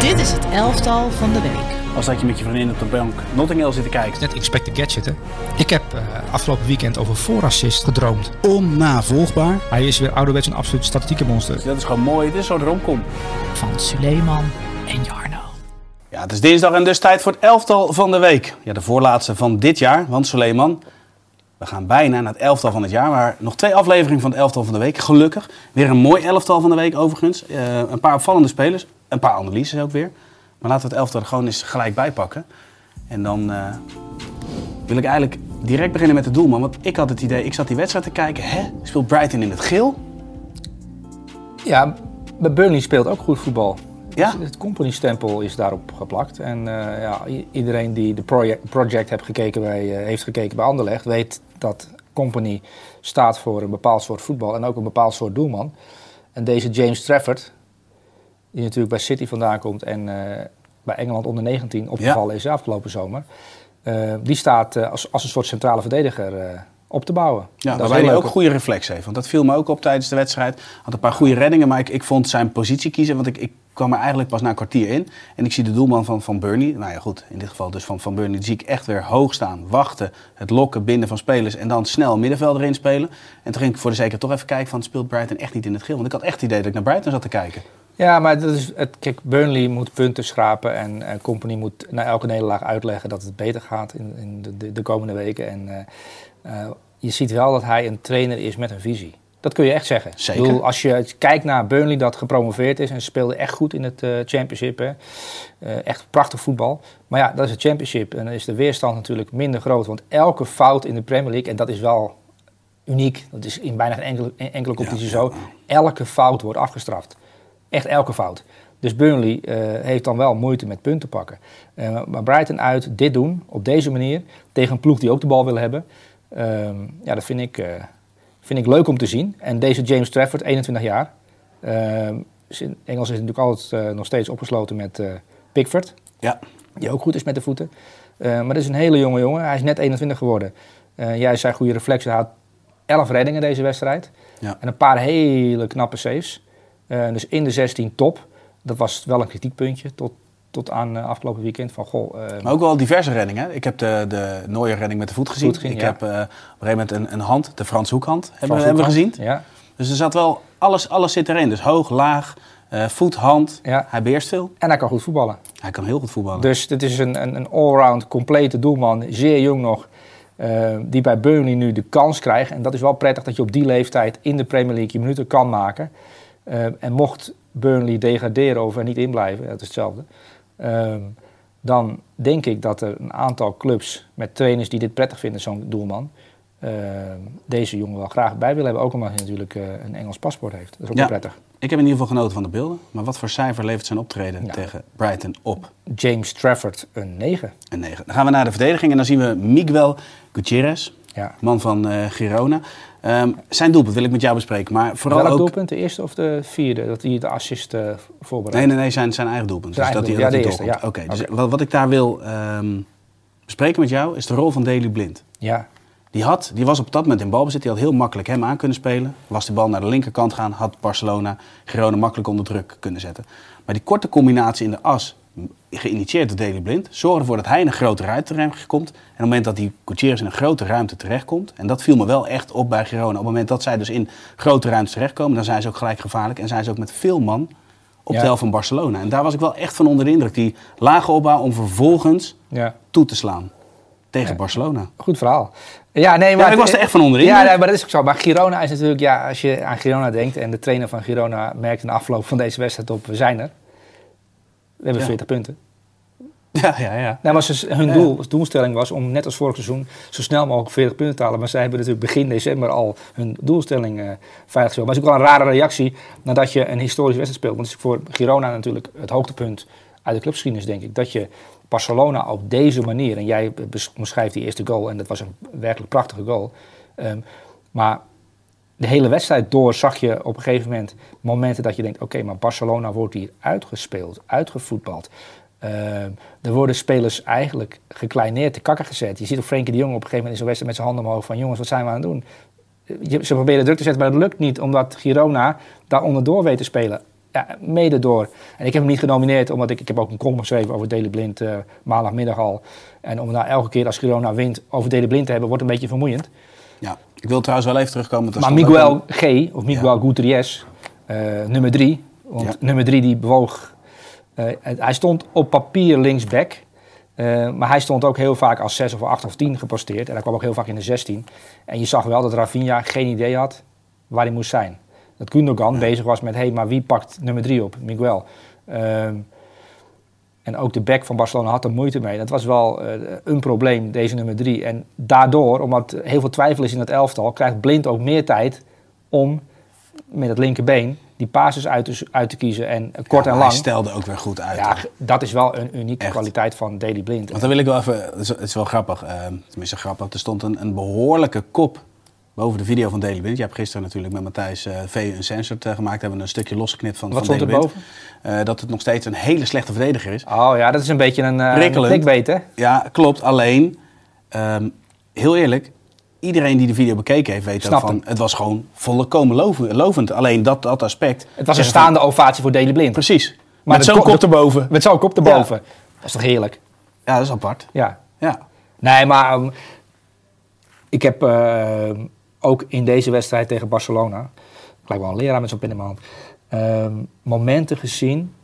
Dit is het elftal van de week. Als dat je met je vriendin op de bank Notting Hill zit te kijken. Net Inspector Gadget, hè? Ik heb uh, afgelopen weekend over voorassist gedroomd. Onnavolgbaar. Hij is weer ouderwets een absoluut statistieke monster. Dus dat is gewoon mooi. Dit is zo'n romcom. Van Suleiman en Jarno. Ja, het is dinsdag en dus tijd voor het elftal van de week. Ja, de voorlaatste van dit jaar, want Suleiman... We gaan bijna naar het elftal van het jaar. Maar nog twee afleveringen van het elftal van de week. Gelukkig. Weer een mooi elftal van de week overigens. Uh, een paar opvallende spelers. Een paar analyses ook weer. Maar laten we het elftal er gewoon eens gelijk bij pakken. En dan uh, wil ik eigenlijk direct beginnen met de doelman. Want ik had het idee, ik zat die wedstrijd te kijken. Hè, speelt Brighton in het geel? Ja, maar Burnley speelt ook goed voetbal. Ja? Het company-stempel is daarop geplakt. En uh, ja, iedereen die de project, project heeft, gekeken bij, uh, heeft gekeken bij Anderlecht... weet dat company staat voor een bepaald soort voetbal en ook een bepaald soort doelman. En deze James Trafford, die natuurlijk bij City vandaan komt en uh, bij Engeland onder 19 opgevallen ja. is afgelopen zomer. Uh, die staat uh, als, als een soort centrale verdediger op te bouwen. Ja, dat waarbij hij ook goede reflex heeft. Want dat viel me ook op tijdens de wedstrijd. Had een paar goede reddingen, maar ik, ik vond zijn positie kiezen. Want ik, ik kwam er eigenlijk pas na een kwartier in. En ik zie de doelman van, van Burnley. Nou ja, goed, in dit geval dus van, van Burnley. Die zie ik echt weer hoog staan. Wachten, het lokken binnen van spelers. En dan snel middenveld erin spelen. En toen ging ik voor de zekerheid toch even kijken van... speelt Brighton echt niet in het geel? Want ik had echt het idee dat ik naar Brighton zat te kijken. Ja, maar dat is het, kijk, Burnley moet punten schrapen en uh, Company moet na elke nederlaag uitleggen dat het beter gaat in, in de, de, de, komende weken. En uh, uh, je ziet wel dat hij een trainer is met een visie. Dat kun je echt zeggen. Zeker. Ik bedoel, als je kijkt naar Burnley dat gepromoveerd is en speelde echt goed in het championship. Hè. echt prachtig voetbal. Maar ja, dat is het championship en dan is de weerstand natuurlijk minder groot. Want elke fout in de Premier League, en dat is wel uniek, dat is in bijna geen enkele, enkele competitie ja, zo, elke fout wordt afgestraft. Echt elke fout. Dus Burnley uh, heeft dan wel moeite met punten pakken. Uh, maar Brighton uit dit doen, op deze manier, tegen een ploeg die ook de bal wil hebben. Uh, ja, dat vind ik, uh, vind ik leuk om te zien. En deze James Trafford, 21 jaar. In Engels is natuurlijk altijd nog steeds opgesloten met Pickford. Ja. Die ook goed is met de voeten. maar dat is een hele jonge jongen. Hij is net 21 geworden. jij zei goede reflexen. Hij had 11 reddingen deze wedstrijd. Ja. En een paar hele knappe saves. Uh, dus in de 16 top. Dat was wel een kritiekpuntje tot, tot aan uh, afgelopen weekend. Van, goh, uh, maar ook wel diverse reddingen. Ik heb de, de Nooier redding met de voet gezien. Ging, ik ja. heb op een gegeven moment een, een hand, de Frans hoekhand, hebben, we gezien. Ja. Dus er zat wel, alles, alles zit erin. Dus hoog, laag, voet, hand. Ja. Hij beheerst veel. En hij kan goed voetballen. Hij kan heel goed voetballen. Dus dit is een, een, een allround complete doelman. Zeer jong nog. Die bij Burnley nu de kans krijgt. En dat is wel prettig dat je op die leeftijd in de Premier League je minuten kan maken. Uh, en mocht Burnley degraderen of er niet in blijven, dat is hetzelfde. Uh, dan denk ik dat er een aantal clubs met trainers die dit prettig vinden, zo'n doelman, uh, deze jongen wel graag bij willen hebben. Ook omdat hij natuurlijk uh, een Engels paspoort heeft. Dat is ook ja, prettig. Ik heb in ieder geval genoten van de beelden. Maar wat voor cijfer levert zijn optreden ja. tegen Brighton op? James Trafford een 9. Een 9. Dan gaan we naar de verdediging en dan zien we Miguel Gutierrez, ja. man van uh, Girona. Um, zijn doelpunt wil ik met jou bespreken. Maar vooral Welk ook... doelpunt? De eerste of de vierde? Dat hij de assist uh, voorbereidt? Nee, nee, nee, zijn, zijn eigen doelpunt. Zijn dus eigen dat doelpunt. hij, ja, de Oké, okay, dus wat ik daar wil um, bespreken met jou is de rol van Daley Blind. Ja. Die, had, die was op dat moment in balbezit. Die had heel makkelijk hem aan kunnen spelen. Was die bal naar de linkerkant gaan, had Barcelona Girona makkelijk onder druk kunnen zetten. Maar die korte combinatie in de as, geïnitieerd door Daley Blind, zorgde ervoor dat hij in een grote ruimte terechtkomt. En op het moment dat die Gutierrez in een grote ruimte terechtkomt, en dat viel me wel echt op bij Girona. Op het moment dat zij dus in grote ruimtes terechtkomen, dan zijn ze ook gelijk gevaarlijk. En zijn ze ook met veel man op Ja. de helft van Barcelona. En daar was ik wel echt van onder de indruk. Die lage opbouw om vervolgens ja. toe te slaan tegen Ja. Barcelona. Goed verhaal. Ja, nee, maar Ja, ik was er echt van onder de Ja, nee, maar dat is ook zo. Maar Girona is natuurlijk, ja, als je aan Girona denkt en de trainer van Girona merkt in de afloop van deze wedstrijd op, we zijn er. We hebben Ja. 40 punten. Ja, ja, ja. Nou, maar ze- hun Ja. doel, doelstelling was om net als vorig seizoen zo snel mogelijk 40 punten te halen. Maar zij hebben natuurlijk begin december al hun doelstelling gesteld. Maar het is ook wel een rare reactie nadat je een historische wedstrijd speelt. Want het is voor Girona natuurlijk het hoogtepunt uit de clubgeschiedenis, denk ik. Dat je Barcelona op deze manier, en jij bes- beschrijft die eerste goal, en dat was een werkelijk prachtige goal. Ehm, maar de hele wedstrijd door zag je op een gegeven moment momenten dat je denkt: oké, maar Barcelona wordt hier uitgespeeld, uitgevoetbald. Ehm, er worden spelers eigenlijk gekleineerd, te kakken gezet. Je ziet ook Frenkie de Jong op een gegeven moment in zo'n wedstrijd met zijn handen omhoog van jongens, wat zijn we aan het doen? Ze proberen druk te zetten, maar dat lukt niet, omdat Girona daar onderdoor weet te spelen. ja, mede door. En ik heb hem niet genomineerd, omdat ik, ik heb ook een column geschreven over Daley Blind eh, maandagmiddag al. En om nou elke keer als Girona wint over Daley Blind te hebben, wordt een beetje vermoeiend. Ja. Ik wil trouwens wel even terugkomen. Maar Miguel G, of Miguel Gutierrez, eh, nummer drie. Want Ja. nummer drie die bewoog. eh, hij stond op papier linksback. eh, maar hij stond ook heel vaak als 6 of 8 of 10 geposteerd. En hij kwam ook heel vaak in de 16. En je zag wel dat Rafinha geen idee had waar hij moest zijn. Dat Gundogan bezig was met, hé, hey, maar wie pakt nummer 3 op? Miguel. Ehm, en ook de back van Barcelona had er moeite mee. Dat was wel eh, een probleem, deze nummer 3. En daardoor, omdat heel veel twijfel is in het elftal, krijgt Blind ook meer tijd om met het linkerbeen die passes uit te, uit te kiezen. En kort en lang. Hij stelde ook weer goed uit. Ja, dat is wel een unieke Echt. kwaliteit van Daily Blind. Want dan wil ik wel even, het is, wel grappig, eh, tenminste grappig, er stond een, een behoorlijke kop boven de video van Daily Blind. Je hebt gisteren natuurlijk met Matthijs eh V een sensor gemaakt, hebben een stukje losgeknipt van, Wat van er Blind. Eh, dat het nog steeds een hele slechte verdediger is. Oh ja, dat is een beetje een, uh, clickbait, hè? Ja, klopt. Alleen, ehm, heel eerlijk, iedereen die de video bekeken heeft, weet Snapt van, het was gewoon volkomen loven- lovend. Alleen dat, dat aspect. Het was een van- staande ovatie voor Daily Blind. Precies. Maar Met zo'n ko- kop erboven. Met zo'n kop erboven. Dat is toch heerlijk? Ja, dat is apart. Ja. Ja. Nee, maar um, ik heb uh, ook in deze wedstrijd tegen Barcelona, ik lijk wel een leraar met zo'n pen in mijn hand, um, momenten gezien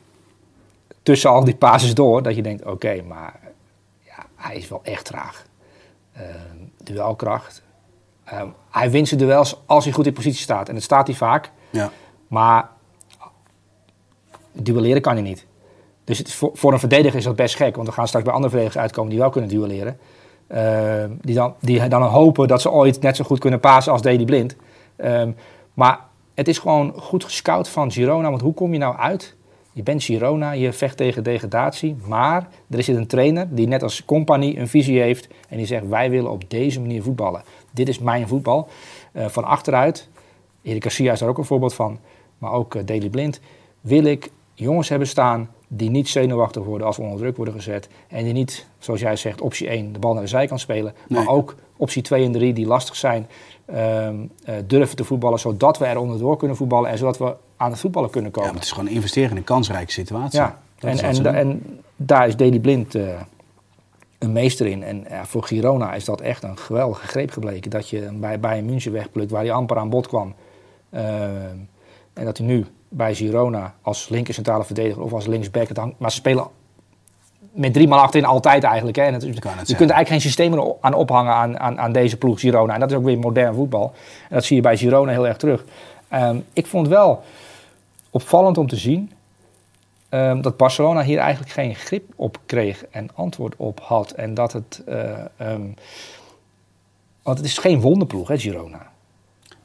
tussen al die pases door, dat je denkt, oké, maar ja, hij is wel echt traag. Uh, duelkracht. Um, hij wint zijn duels als hij goed in positie staat. En dat staat hij vaak. Ja. Maar duelleren kan hij niet. Dus het voor, voor, een verdediger is dat best gek. Want we gaan straks bij andere verdedigers uitkomen die wel kunnen duelleren. Uh, die, dan, die dan hopen dat ze ooit net zo goed kunnen pasen als Daley Blind. Um, maar het is gewoon goed gescout van Girona. Want hoe kom je nou uit? Je bent Girona, je vecht tegen degradatie. Maar er is een trainer die net als compagnie een visie heeft. En die zegt, wij willen op deze manier voetballen. Dit is mijn voetbal. Uh, van achteruit, Erik Garcia is daar ook een voorbeeld van. Maar ook uh, Blind. Wil ik jongens hebben staan die niet zenuwachtig worden als we onder druk worden gezet. En die niet, zoals jij zegt, optie 1 de bal naar de zijkant spelen. Nee. Maar ook optie 2 en 3 die lastig zijn, um, uh, durven te voetballen. Zodat we er onderdoor kunnen voetballen en zodat we aan het voetballen kunnen komen. Ja, het is gewoon investeren in een kansrijke situatie. Ja, en, en, da en, daar is Daley Blind uh, een meester in. En ja, voor Girona is dat echt een geweldige greep gebleken. Dat je bij Bayern München wegplukt, waar hij amper aan bod kwam. Uh, en dat hij nu bij Girona als linker centrale verdediger of als linksback. Het hangt, maar ze spelen met drie man achterin altijd eigenlijk. Hè. En het, je kunt eigenlijk geen systeem aan ophangen aan, aan, aan, deze ploeg Girona. En dat is ook weer modern voetbal. En dat zie je bij Girona heel erg terug. Um, ik vond wel opvallend om te zien um, dat Barcelona hier eigenlijk geen grip op kreeg en antwoord op had. En dat het... Uh, um, want het is geen wonderploeg, hè, Girona.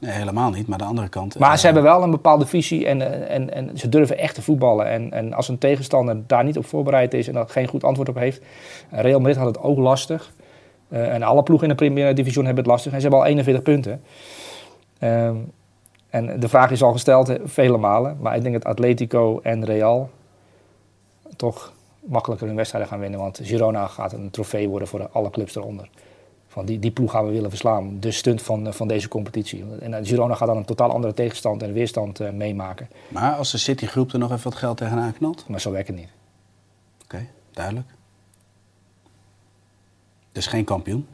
Nee, helemaal niet. Maar aan de andere kant... Maar uh, ze hebben wel een bepaalde visie en, en, en ze durven echt te voetballen. En, en als een tegenstander daar niet op voorbereid is en dat geen goed antwoord op heeft... Real Madrid had het ook lastig. Uh, en alle ploegen in de Primera Division hebben het lastig. En ze hebben al 41 punten. Um, en de vraag is al gesteld vele malen. Maar ik denk dat Atletico en Real toch makkelijker hun wedstrijden gaan winnen. Want Girona gaat een trofee worden voor alle clubs eronder. Van die, die ploeg gaan we willen verslaan. De stunt van, van deze competitie. En Girona gaat dan een totaal andere tegenstand en weerstand uh, meemaken. Maar als de City-groep er nog even wat geld tegenaan knalt? Maar zo werkt het niet. Oké, okay, duidelijk. Dus geen kampioen?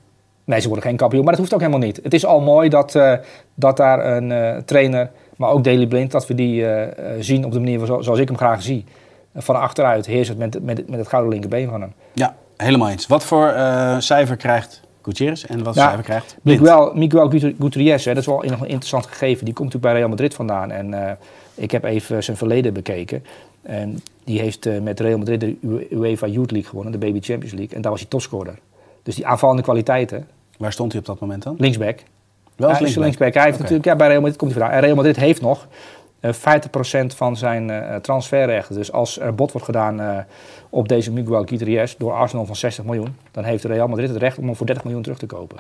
Nee, ze worden geen kampioen. Maar dat hoeft ook helemaal niet. Het is al mooi dat, uh, dat daar een uh, trainer, maar ook Daley Blind, dat we die zien op de manier zo, zoals ik hem graag zie. Van achteruit heersend met, met, met het gouden linkerbeen van hem. Ja, helemaal eens. Wat voor cijfer krijgt Gutierrez en wat ja, krijgt Blind? Miguel, Miguel Gutierrez, hè, dat is wel nog een interessant gegeven. Die komt natuurlijk bij Real Madrid vandaan. En uh, ik heb even zijn verleden bekeken. En die heeft uh, met Real Madrid de UEFA Youth League gewonnen, de Baby Champions League. En daar was hij topscorer. Dus die aanvallende kwaliteiten. Waar stond hij op dat moment dan? Linksback. Wel hij linksback. linksback. Hij heeft okay. natuurlijk, ja, bij Real Madrid komt hij vandaan. En Real Madrid heeft nog 50% van zijn uh, transferrechten. Dus als er bod wordt gedaan uh, op deze Miguel Gutierrez door Arsenal van 60 miljoen, dan heeft Real Madrid het recht om hem voor 30 miljoen terug te kopen.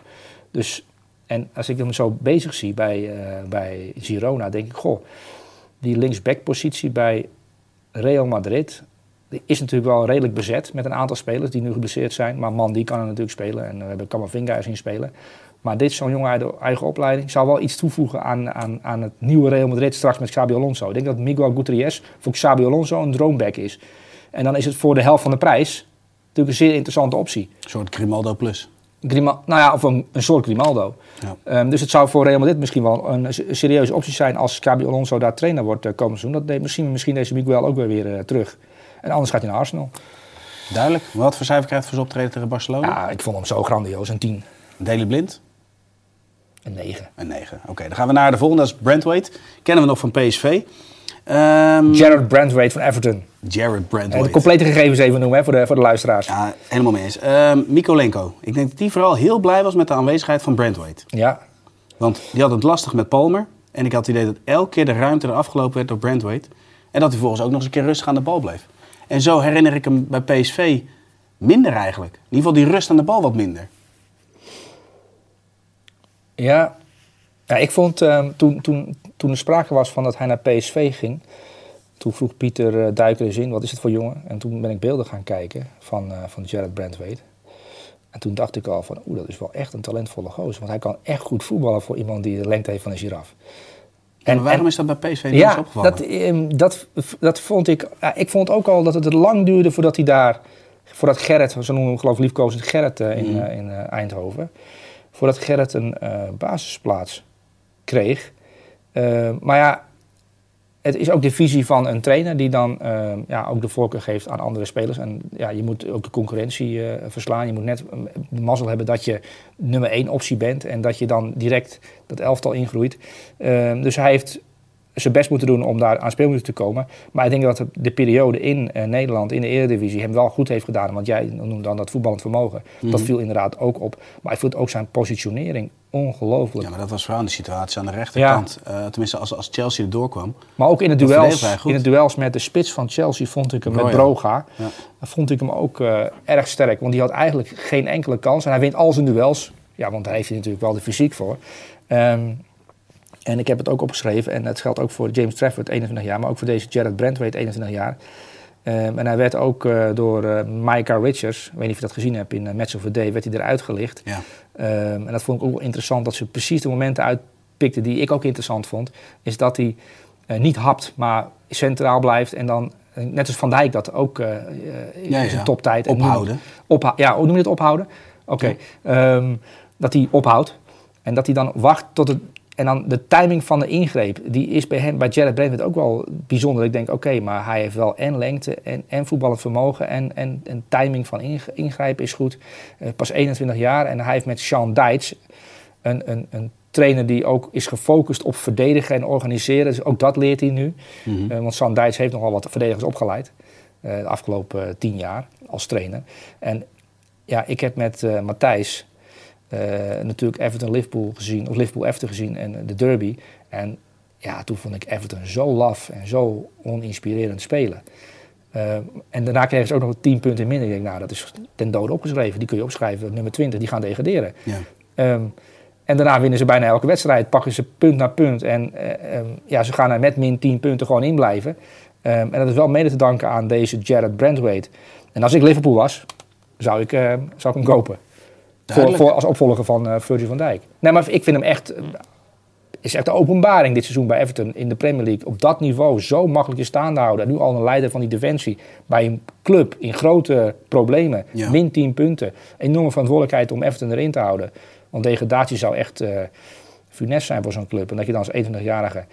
Dus, en als ik hem zo bezig zie bij, bij Girona, denk ik, goh, die linksback-positie bij Real Madrid is natuurlijk wel redelijk bezet met een aantal spelers die nu geblesseerd zijn. Maar man, die kan er natuurlijk spelen. En we hebben Camavinga zien spelen. Maar dit is zo'n jongen uit de eigen opleiding. Zou wel iets toevoegen aan, aan, aan het nieuwe Real Madrid straks met Xabi Alonso. Ik denk dat Miguel Gutierrez voor Xabi Alonso een droomback is. En dan is het voor de helft van de prijs natuurlijk een zeer interessante optie. Een soort Grimaldo plus. Nou ja, of een, een soort Grimaldo. Ja. Ehm, dus het zou voor Real Madrid misschien wel een, serieuze optie zijn als Xabi Alonso daar trainer wordt uh, komend seizoen. Dat deed misschien, misschien deze Miguel ook weer, weer eh, terug. En anders gaat hij naar Arsenal. Duidelijk. Wat voor cijfer krijgt voor zijn optreden tegen Barcelona? Ja, ik vond hem zo grandioos. Een 10, Daley Blind? Een 9. Een 9. Oké, dan gaan we naar de volgende. Dat is Brentwaite. Kennen we nog van PSV. Ehm Jared Brandwaite van Everton. Jared Eh, de Brentwaite. complete gegevens even noemen hè, voor, de, voor de luisteraars. Ja. Ja, helemaal mee eens. Ehm Mikolenko. Ik denk dat die vooral heel blij was met de aanwezigheid van Brentwaite. Want die had het lastig met Palmer. En ik had het idee dat elke keer de ruimte er afgelopen werd door Brentwaite. En dat hij volgens ook nog eens een keer rustig aan de bal bleef. En zo herinner ik hem bij PSV minder eigenlijk. In ieder geval die rust aan de bal wat minder. Ja, ja ik vond ehm, toen, toen, toen er sprake was van dat hij naar PSV ging, toen vroeg Pieter eh, Duiker eens in, wat is het voor jongen? En toen ben ik beelden gaan kijken van, eh, van Jared Brandwaite. En toen dacht ik al van, oeh, dat is wel echt een talentvolle gozer. Want hij kan echt goed voetballen voor iemand die de lengte heeft van een giraf. En, waarom is dat bij PSV niet Ja, opgevallen? dat, ehm, dat, dat vond ik. ja, ik vond ook al dat het lang duurde voordat hij daar. Voordat Gerrit, zo noemen we hem geloof ik liefkozend Gerrit eh, in, Mhm. in Eindhoven. Voordat Gerrit een eh, basisplaats kreeg. Eh, maar ja, het is ook de visie van een trainer die dan eh, ja, ook de voorkeur geeft aan andere spelers. En ja, je moet ook de concurrentie verslaan. Je moet net de mazzel hebben dat je nummer één optie bent. En dat je dan direct dat elftal ingroeit. Dus hij heeft zijn best moeten doen om daar aan speelminuten te komen. Maar ik denk dat de, de periode in eh, Nederland, in de Eredivisie, hem wel goed heeft gedaan. Want jij noemt dan dat voetballend vermogen. Dat Mhm. viel inderdaad ook op. Maar ik vond ook zijn positionering ongelooflijk. Ja, maar dat was vooral de situatie aan de rechterkant. Eh, tenminste, als, als Chelsea er doorkwam. Maar ook in de, duels, hij in de duels met de spits van Chelsea vond ik hem met Broja. Broga. Ja. Vond ik hem ook eh, erg sterk. Want die had eigenlijk geen enkele kans. En hij wint al zijn duels. Ja, want daar heeft hij natuurlijk wel de fysiek voor. Ehm, en ik heb het ook opgeschreven. En het geldt ook voor James Trafford, 21 jaar. Maar ook voor deze Jared Brandwaite, 21 jaar. Ehm, en hij werd ook eh, door eh Micah Richards, ik weet niet of je dat gezien hebt in uh, Match of the Day, werd hij eruit gelicht. Ja. Ehm, en dat vond ik ook wel interessant, dat ze precies de momenten uitpikten die ik ook interessant vond. Is dat hij eh, niet hapt, maar centraal blijft. En dan, eh, net als Van Dijk dat ook eh, eh, in Ja, zijn toptijd. En Ophouden. Opha ja, hoe noem je het ophouden? Oké. Ehm, dat hij ophoudt. En dat hij dan wacht tot het. En dan de timing van de ingreep, die is bij hem, bij Jared Brandwaite ook wel bijzonder. Ik denk, oké, maar hij heeft wel en lengte en, en voetballend vermogen en, en, en timing van ing- ingrijpen is goed. Eh, pas 21 jaar en hij heeft met Sean Dietz, een, een, een trainer die ook is gefocust op verdedigen en organiseren. Dus ook dat leert hij nu. Mhm. Eh, want Sean Dietz heeft nogal wat verdedigers opgeleid. eh, de afgelopen eh, tien jaar als trainer. En ja, ik heb met Matthijs natuurlijk Everton Liverpool gezien, of Liverpool Everton gezien en eh, de derby. En ja, toen vond ik Everton zo laf en zo oninspirerend spelen. Eh, en daarna kregen ze ook nog 10 punten minder. Ik denk, nou, dat is ten dode opgeschreven. Die kun je opschrijven. Nummer 20, die gaan degraderen. Ja. Ehm, en daarna winnen ze bijna elke wedstrijd, pakken ze punt na punt. En eh, ehm, ja, ze gaan er met min 10 punten gewoon in blijven. Ehm, en dat is wel mede te danken aan deze Jared Brandwaite. En als ik Liverpool was, zou ik, eh, zou ik hem kopen. Voor, als opvolger van eh, Virgil van Dijk. Nee, maar ik vind hem echt... eh, is echt de openbaring dit seizoen bij Everton in de Premier League. Op dat niveau zo makkelijk je staande houden. En nu al een leider van die defensie. Bij een club in grote problemen. Ja. Min 10 punten. Enorme verantwoordelijkheid om Everton erin te houden. Want degradatie zou echt eh funest zijn voor zo'n club. En dat je dan als 21-jarige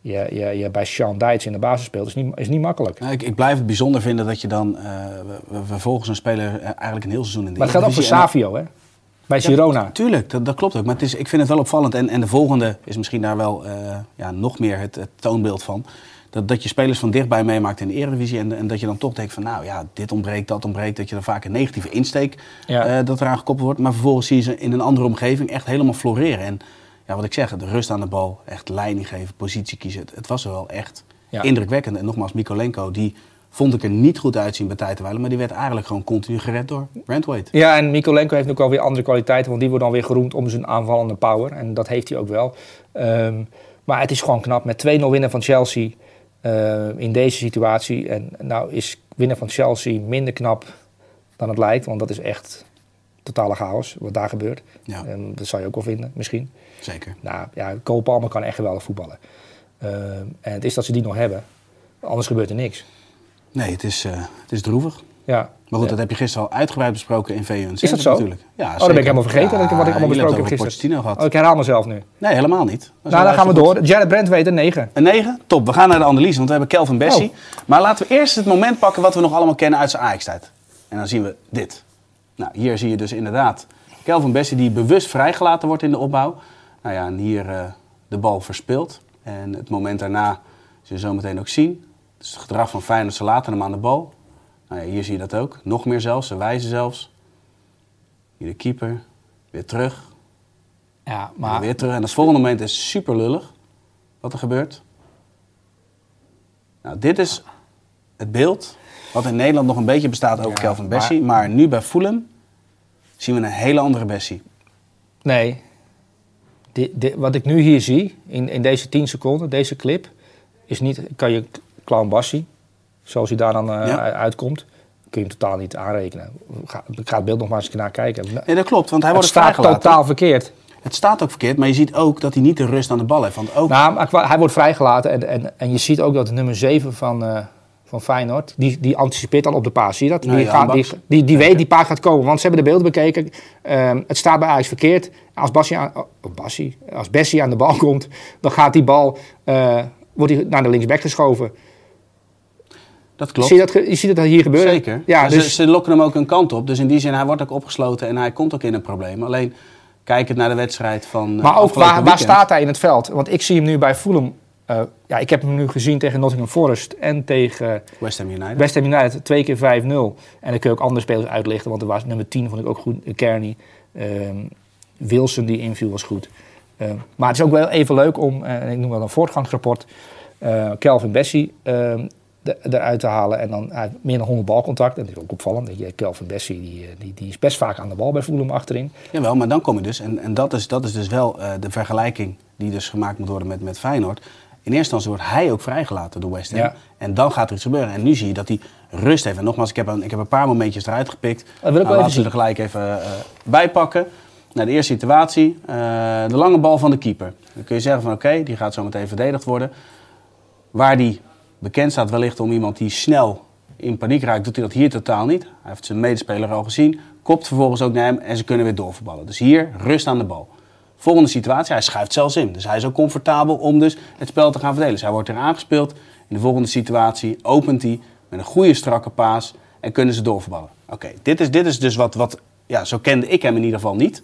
je, je, je bij Sean Dietz in de basis speelt, is niet, is niet makkelijk. Nou, ik, ik blijf het bijzonder vinden dat je dan eh, we- een speler eigenlijk een heel seizoen in de Maar dat geldt ook voor Savio, hè? Bij Girona. Tuurlijk, dat, dat klopt ook. Maar het is, ik vind het wel opvallend. En, en de volgende is misschien daar wel eh, ja, nog meer het, het toonbeeld van. Dat, dat je spelers van dichtbij meemaakt in de Eredivisie. En, en dat je dan toch denkt van nou ja, dit ontbreekt, dat ontbreekt. Dat je dan vaak een negatieve insteek Ja. eh, dat eraan gekoppeld wordt. Maar vervolgens zie je ze in een andere omgeving echt helemaal floreren. En ja, wat ik zeg, de rust aan de bal, echt leiding geven, positie kiezen. Het, het was wel echt indrukwekkend. En nogmaals, Mikolenko, die vond ik er niet goed uitzien bij Tijdenwijlen. Maar die werd eigenlijk gewoon continu gered door Brandwaite. Ja, en Mikolenko heeft ook wel weer andere kwaliteiten, want die wordt dan weer geroemd om zijn aanvallende power. En dat heeft hij ook wel. Ehm, maar het is gewoon knap. Met 2-0 winnen van Chelsea eh, in deze situatie. En nou is winnen van Chelsea minder knap dan het lijkt, want dat is echt totale chaos wat daar gebeurt. Ja. En dat zou je ook wel vinden, misschien. Zeker. Nou ja, Cole Palmer kan echt geweldig voetballen. Ehm, en het is dat ze die nog hebben. Anders gebeurt er niks. Nee, het is, eh, het is droevig. Ja. Maar goed, dat heb je gisteren al uitgebreid besproken in VUNC. Is dat zo? Natuurlijk. Ja, Oh, dan ben ik helemaal vergeten dat ik, wat ik allemaal besproken heb gisteren. Gehad. Oh, ik herhaal mezelf nu. Nee, helemaal niet. Dat Nou, dan gaan we door. Jared Brent weet een 9. Een 9? Top. We gaan naar de analyse, want we hebben Kelvin Bessie. Oh. Maar laten we eerst het moment pakken wat we nog allemaal kennen uit zijn Ajax-tijd. En dan zien we dit. Nou, hier zie je dus inderdaad Kelvin Bessie die bewust vrijgelaten wordt in de opbouw. Nou ja, en hier eh, de bal verspeelt. En het moment daarna zul je zo meteen ook zien. Het is het gedrag van Feyenoord, ze laten hem aan de bal. Nou ja, hier zie je dat ook. Nog meer zelfs, ze wijzen zelfs. Hier de keeper, weer terug. Ja, Maar weer terug. En het volgende moment is super lullig wat er gebeurt. Nou, dit is het beeld wat in Nederland nog een beetje bestaat over Ja, Kelvin Bessie. Maar nu bij Fulham zien we een hele andere Bessie. nee. Wat ik nu hier zie, in, in deze 10 seconden, deze clip, is niet, kan je Clown Bassi, zoals hij daar dan eh, Ja. uitkomt, kun je hem totaal niet aanrekenen. Ga, ik ga het beeld nog maar eens naar kijken. Nee, dat klopt, want hij het wordt staat vrijgelaten. totaal verkeerd. Het staat ook verkeerd, maar je ziet ook dat hij niet de rust aan de bal heeft. Want ook, Nou, hij wordt vrijgelaten en, en, en je ziet ook dat de nummer 7 van, eh, van Feyenoord, die, die anticipeert al op de paas. Zie je dat? Die, gaat, die, die, die weet die paas gaat komen, want ze hebben de beelden bekeken. Ehm, het staat bij Ajax verkeerd. Als Bassi aan, oh, Bassi, als Bessie aan de bal komt, dan gaat die bal eh, wordt die naar de linksback geschoven. Dat klopt. Zie je, dat, je ziet dat hier gebeuren? Zeker. Ja, dus, ze, ze lokken hem ook een kant op. Dus in die zin, hij wordt ook opgesloten en hij komt ook in een probleem. Alleen, kijkend naar de wedstrijd van eh, maar ook waar, staat hij in het veld? Want ik zie hem nu bij Fulham. eh, ja, ik heb hem nu gezien tegen Nottingham Forest en tegen West Ham United. West Ham United, twee keer 5-0. En dan kun je ook andere spelers uitlichten, want er was nummer 10 vond ik ook goed, Kearney. Ehm, Wilson die inviel was goed. Ehm, maar het is ook wel even leuk om, eh, en ik noem dat een voortgangsrapport, eh Kelvin Bessie ehm, eruit te halen. En dan meer dan 100 balcontact. En dat is ook opvallend. dat je Kelvin Bessie die, eh, die, die is best vaak aan de bal bij Fulham achterin. Jawel, maar dan kom je dus, en, en dat, is, dat is dus wel eh, de vergelijking die dus gemaakt moet worden met, met Feyenoord. In eerste instantie wordt hij ook vrijgelaten door West Ham. Ja. En dan gaat er iets gebeuren. En nu zie je dat hij rust heeft. En nogmaals, ik heb een, ik heb een paar momentjes eruit gepikt. wil ik wel even laten zien. er gelijk even eh, bij pakken. Nou, de eerste situatie, de lange bal van de keeper. Dan kun je zeggen van oké, die gaat zo meteen verdedigd worden. Waar die bekend staat wellicht om iemand die snel in paniek raakt, doet hij dat hier totaal niet. Hij heeft zijn medespeler al gezien, kopt vervolgens ook naar hem en ze kunnen weer doorverballen. Dus hier rust aan de bal. Volgende situatie, hij schuift zelfs in. Dus hij is ook comfortabel om dus het spel te gaan verdelen. Dus hij wordt er aangespeeld. In de volgende situatie opent hij met een goede strakke paas en kunnen ze doorverballen. Oké, dit, is, dit is dus wat, wat, ja, zo kende ik hem in ieder geval niet.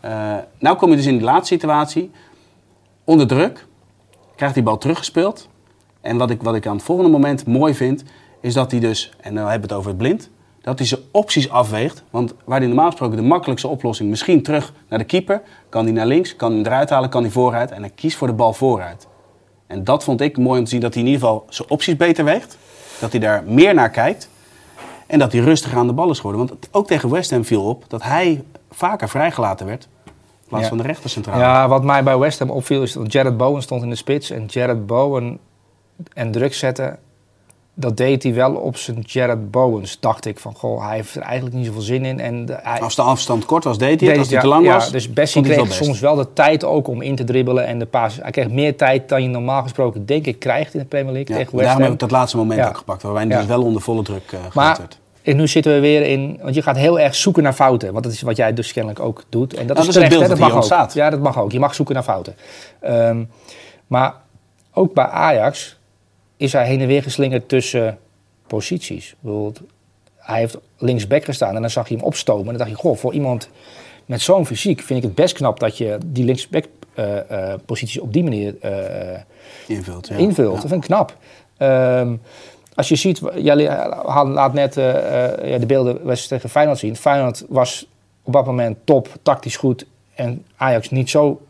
Eh nou kom je dus in die laatste situatie, onder druk, krijgt die bal teruggespeeld. En wat ik, wat ik aan het volgende moment mooi vind, is dat hij dus, en dan hebben we het over het blind, dat hij zijn opties afweegt. Want waar hij normaal gesproken de makkelijkste oplossing, misschien terug naar de keeper, kan hij naar links, kan hij eruit halen, kan hij vooruit. En hij kiest voor de bal vooruit. En dat vond ik mooi om te zien dat hij in ieder geval zijn opties beter weegt. Dat hij daar meer naar kijkt. En dat hij rustiger aan de bal is geworden. Want ook tegen West Ham viel op dat hij vaker vrijgelaten werd. In plaats Ja. van de rechtercentrale. Ja, wat mij bij West Ham opviel is dat Jared Bowen stond in de spits. En Jared Bowen en druk zetten, dat deed hij wel op zijn Jared Bowens. Dacht ik van, goh, hij heeft er eigenlijk niet zoveel zin in. En de, hij, Als de afstand kort was, deed hij het. deed Als hij ja, te lang ja, was, dus Bessie kreeg wel soms wel de tijd ook om in te dribbelen en de paas. Hij kreeg meer tijd dan je normaal gesproken, denk ik, krijgt in de Premier League Ja, tegen West daarom heb ik dat laatste moment ook gepakt. Waarbij hij Ja. dus wel onder volle druk uh, Maar werd. en nu zitten we weer in, want je gaat heel erg zoeken naar fouten. Want dat is wat jij dus kennelijk ook doet. En dat Nou, is dat is het terecht, beeld hè, dat mag ook. ontstaat. Ja, dat mag ook. Je mag zoeken naar fouten. Ehm, maar ook bij Ajax is hij heen en weer geslingerd tussen posities. Bijvoorbeeld, hij heeft linksback gestaan en dan zag je hem opstomen. En dan dacht je, goh, voor iemand met zo'n fysiek vind ik het best knap dat je die linksback eh, eh, posities op die manier eh, Invult. Ja. invult. Ja. Dat vind ik knap. Ehm, als je ziet, jij had- laat net ja, de beelden was tegen Feyenoord zien. Feyenoord was op dat moment top, tactisch goed. En Ajax niet zo.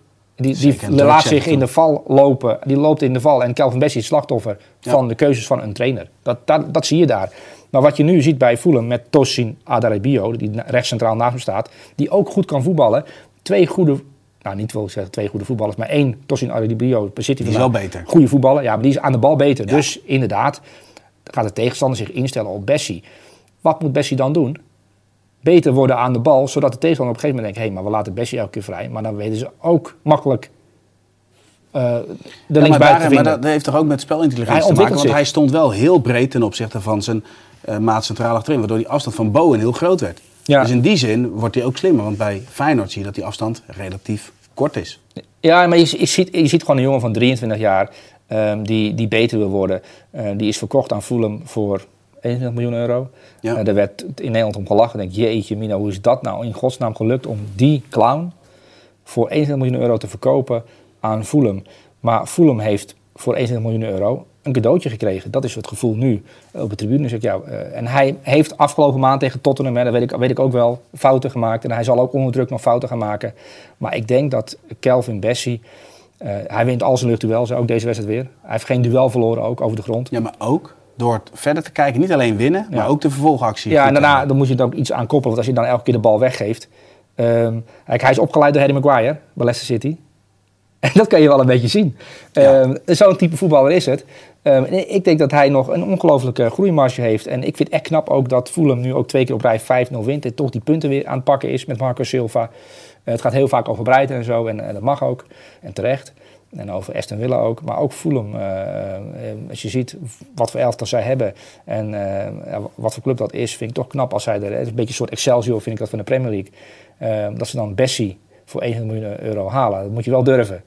Die, die Zeker, laat zich in de val lopen. Die loopt in de val. En Kelvin Bessie is slachtoffer Ja. van de keuzes van een trainer. Dat, dat, dat zie je daar. Maar wat je nu ziet bij Fulham met Tosin Adarabio, die rechts centraal naast hem staat, die ook goed kan voetballen. Twee goede, nou niet wil ik zeggen twee goede voetballers, maar één Tosin Adarabio zit Die is wel beter. Goede voetballer, ja, maar die is aan de bal beter. Ja. Dus inderdaad, gaat de tegenstander zich instellen op Bessie. Wat moet Bessie dan doen? Beter worden aan de bal, zodat de tegenstander op een gegeven moment denkt, hé, hey, maar we laten Bessie elke keer vrij. Maar dan weten ze ook makkelijk eh de Ja, maar, daar, maar dat heeft toch ook met spelintelligentie te maken? Want zich. hij stond wel heel breed ten opzichte van zijn eh maat centraal achterin. Waardoor die afstand van Bowen heel groot werd. Ja. Dus in die zin wordt hij ook slimmer. Want bij Feyenoord zie je dat die afstand relatief kort is. Ja, maar je, je, ziet, je ziet gewoon een jongen van 23 jaar ehm, die, die beter wil worden. Eh, die is verkocht aan Fulham voor 21 miljoen euro. Ja. Werd in Nederland om gelachen. Denk, jeetje mina, hoe is dat nou in godsnaam gelukt om die clown voor 21 miljoen euro te verkopen aan Fulham. Maar Fulham heeft voor 21 miljoen euro een cadeautje gekregen. Dat is het gevoel nu op de tribune. Zeg ik, ja, eh, en hij heeft afgelopen maand tegen Tottenham, hè, dat weet ik, weet ik ook wel, fouten gemaakt. En hij zal ook onder druk nog fouten gaan maken. Maar ik denk dat Kelvin Bessie, eh, hij wint al zijn luchtduels, ook deze wedstrijd weer. Hij heeft geen duel verloren, ook over de grond. Ja, maar ook door het verder te kijken. Niet alleen winnen, maar ook de vervolgactie. Ja, en daarna dan moet je er ook iets aan koppelen. Want als je dan elke keer de bal weggeeft. Ehm, kijk, hij is opgeleid door Harry Maguire bij Leicester City. En dat kan je wel een beetje zien. Ehm, Zo'n type voetballer is het. Ehm, ik denk dat hij nog een ongelofelijke groeimarge heeft. En ik vind het echt knap ook dat Fulham nu ook twee keer op rij 5-0 wint. En toch die punten weer aan het pakken is met Marco Silva. Eh, het gaat heel vaak over Breiten en zo. En, dat mag ook. En terecht. En over Aston Villa ook. Maar ook Fulham. eh, eh, als je ziet wat voor elftal zij hebben. En eh, ja, wat voor club dat is. Vind ik toch knap als zij er... Het is een beetje een soort Excelsior vind ik dat van de Premier League. Dat ze dan Bessie voor 1 miljoen euro halen. Dat moet je wel durven.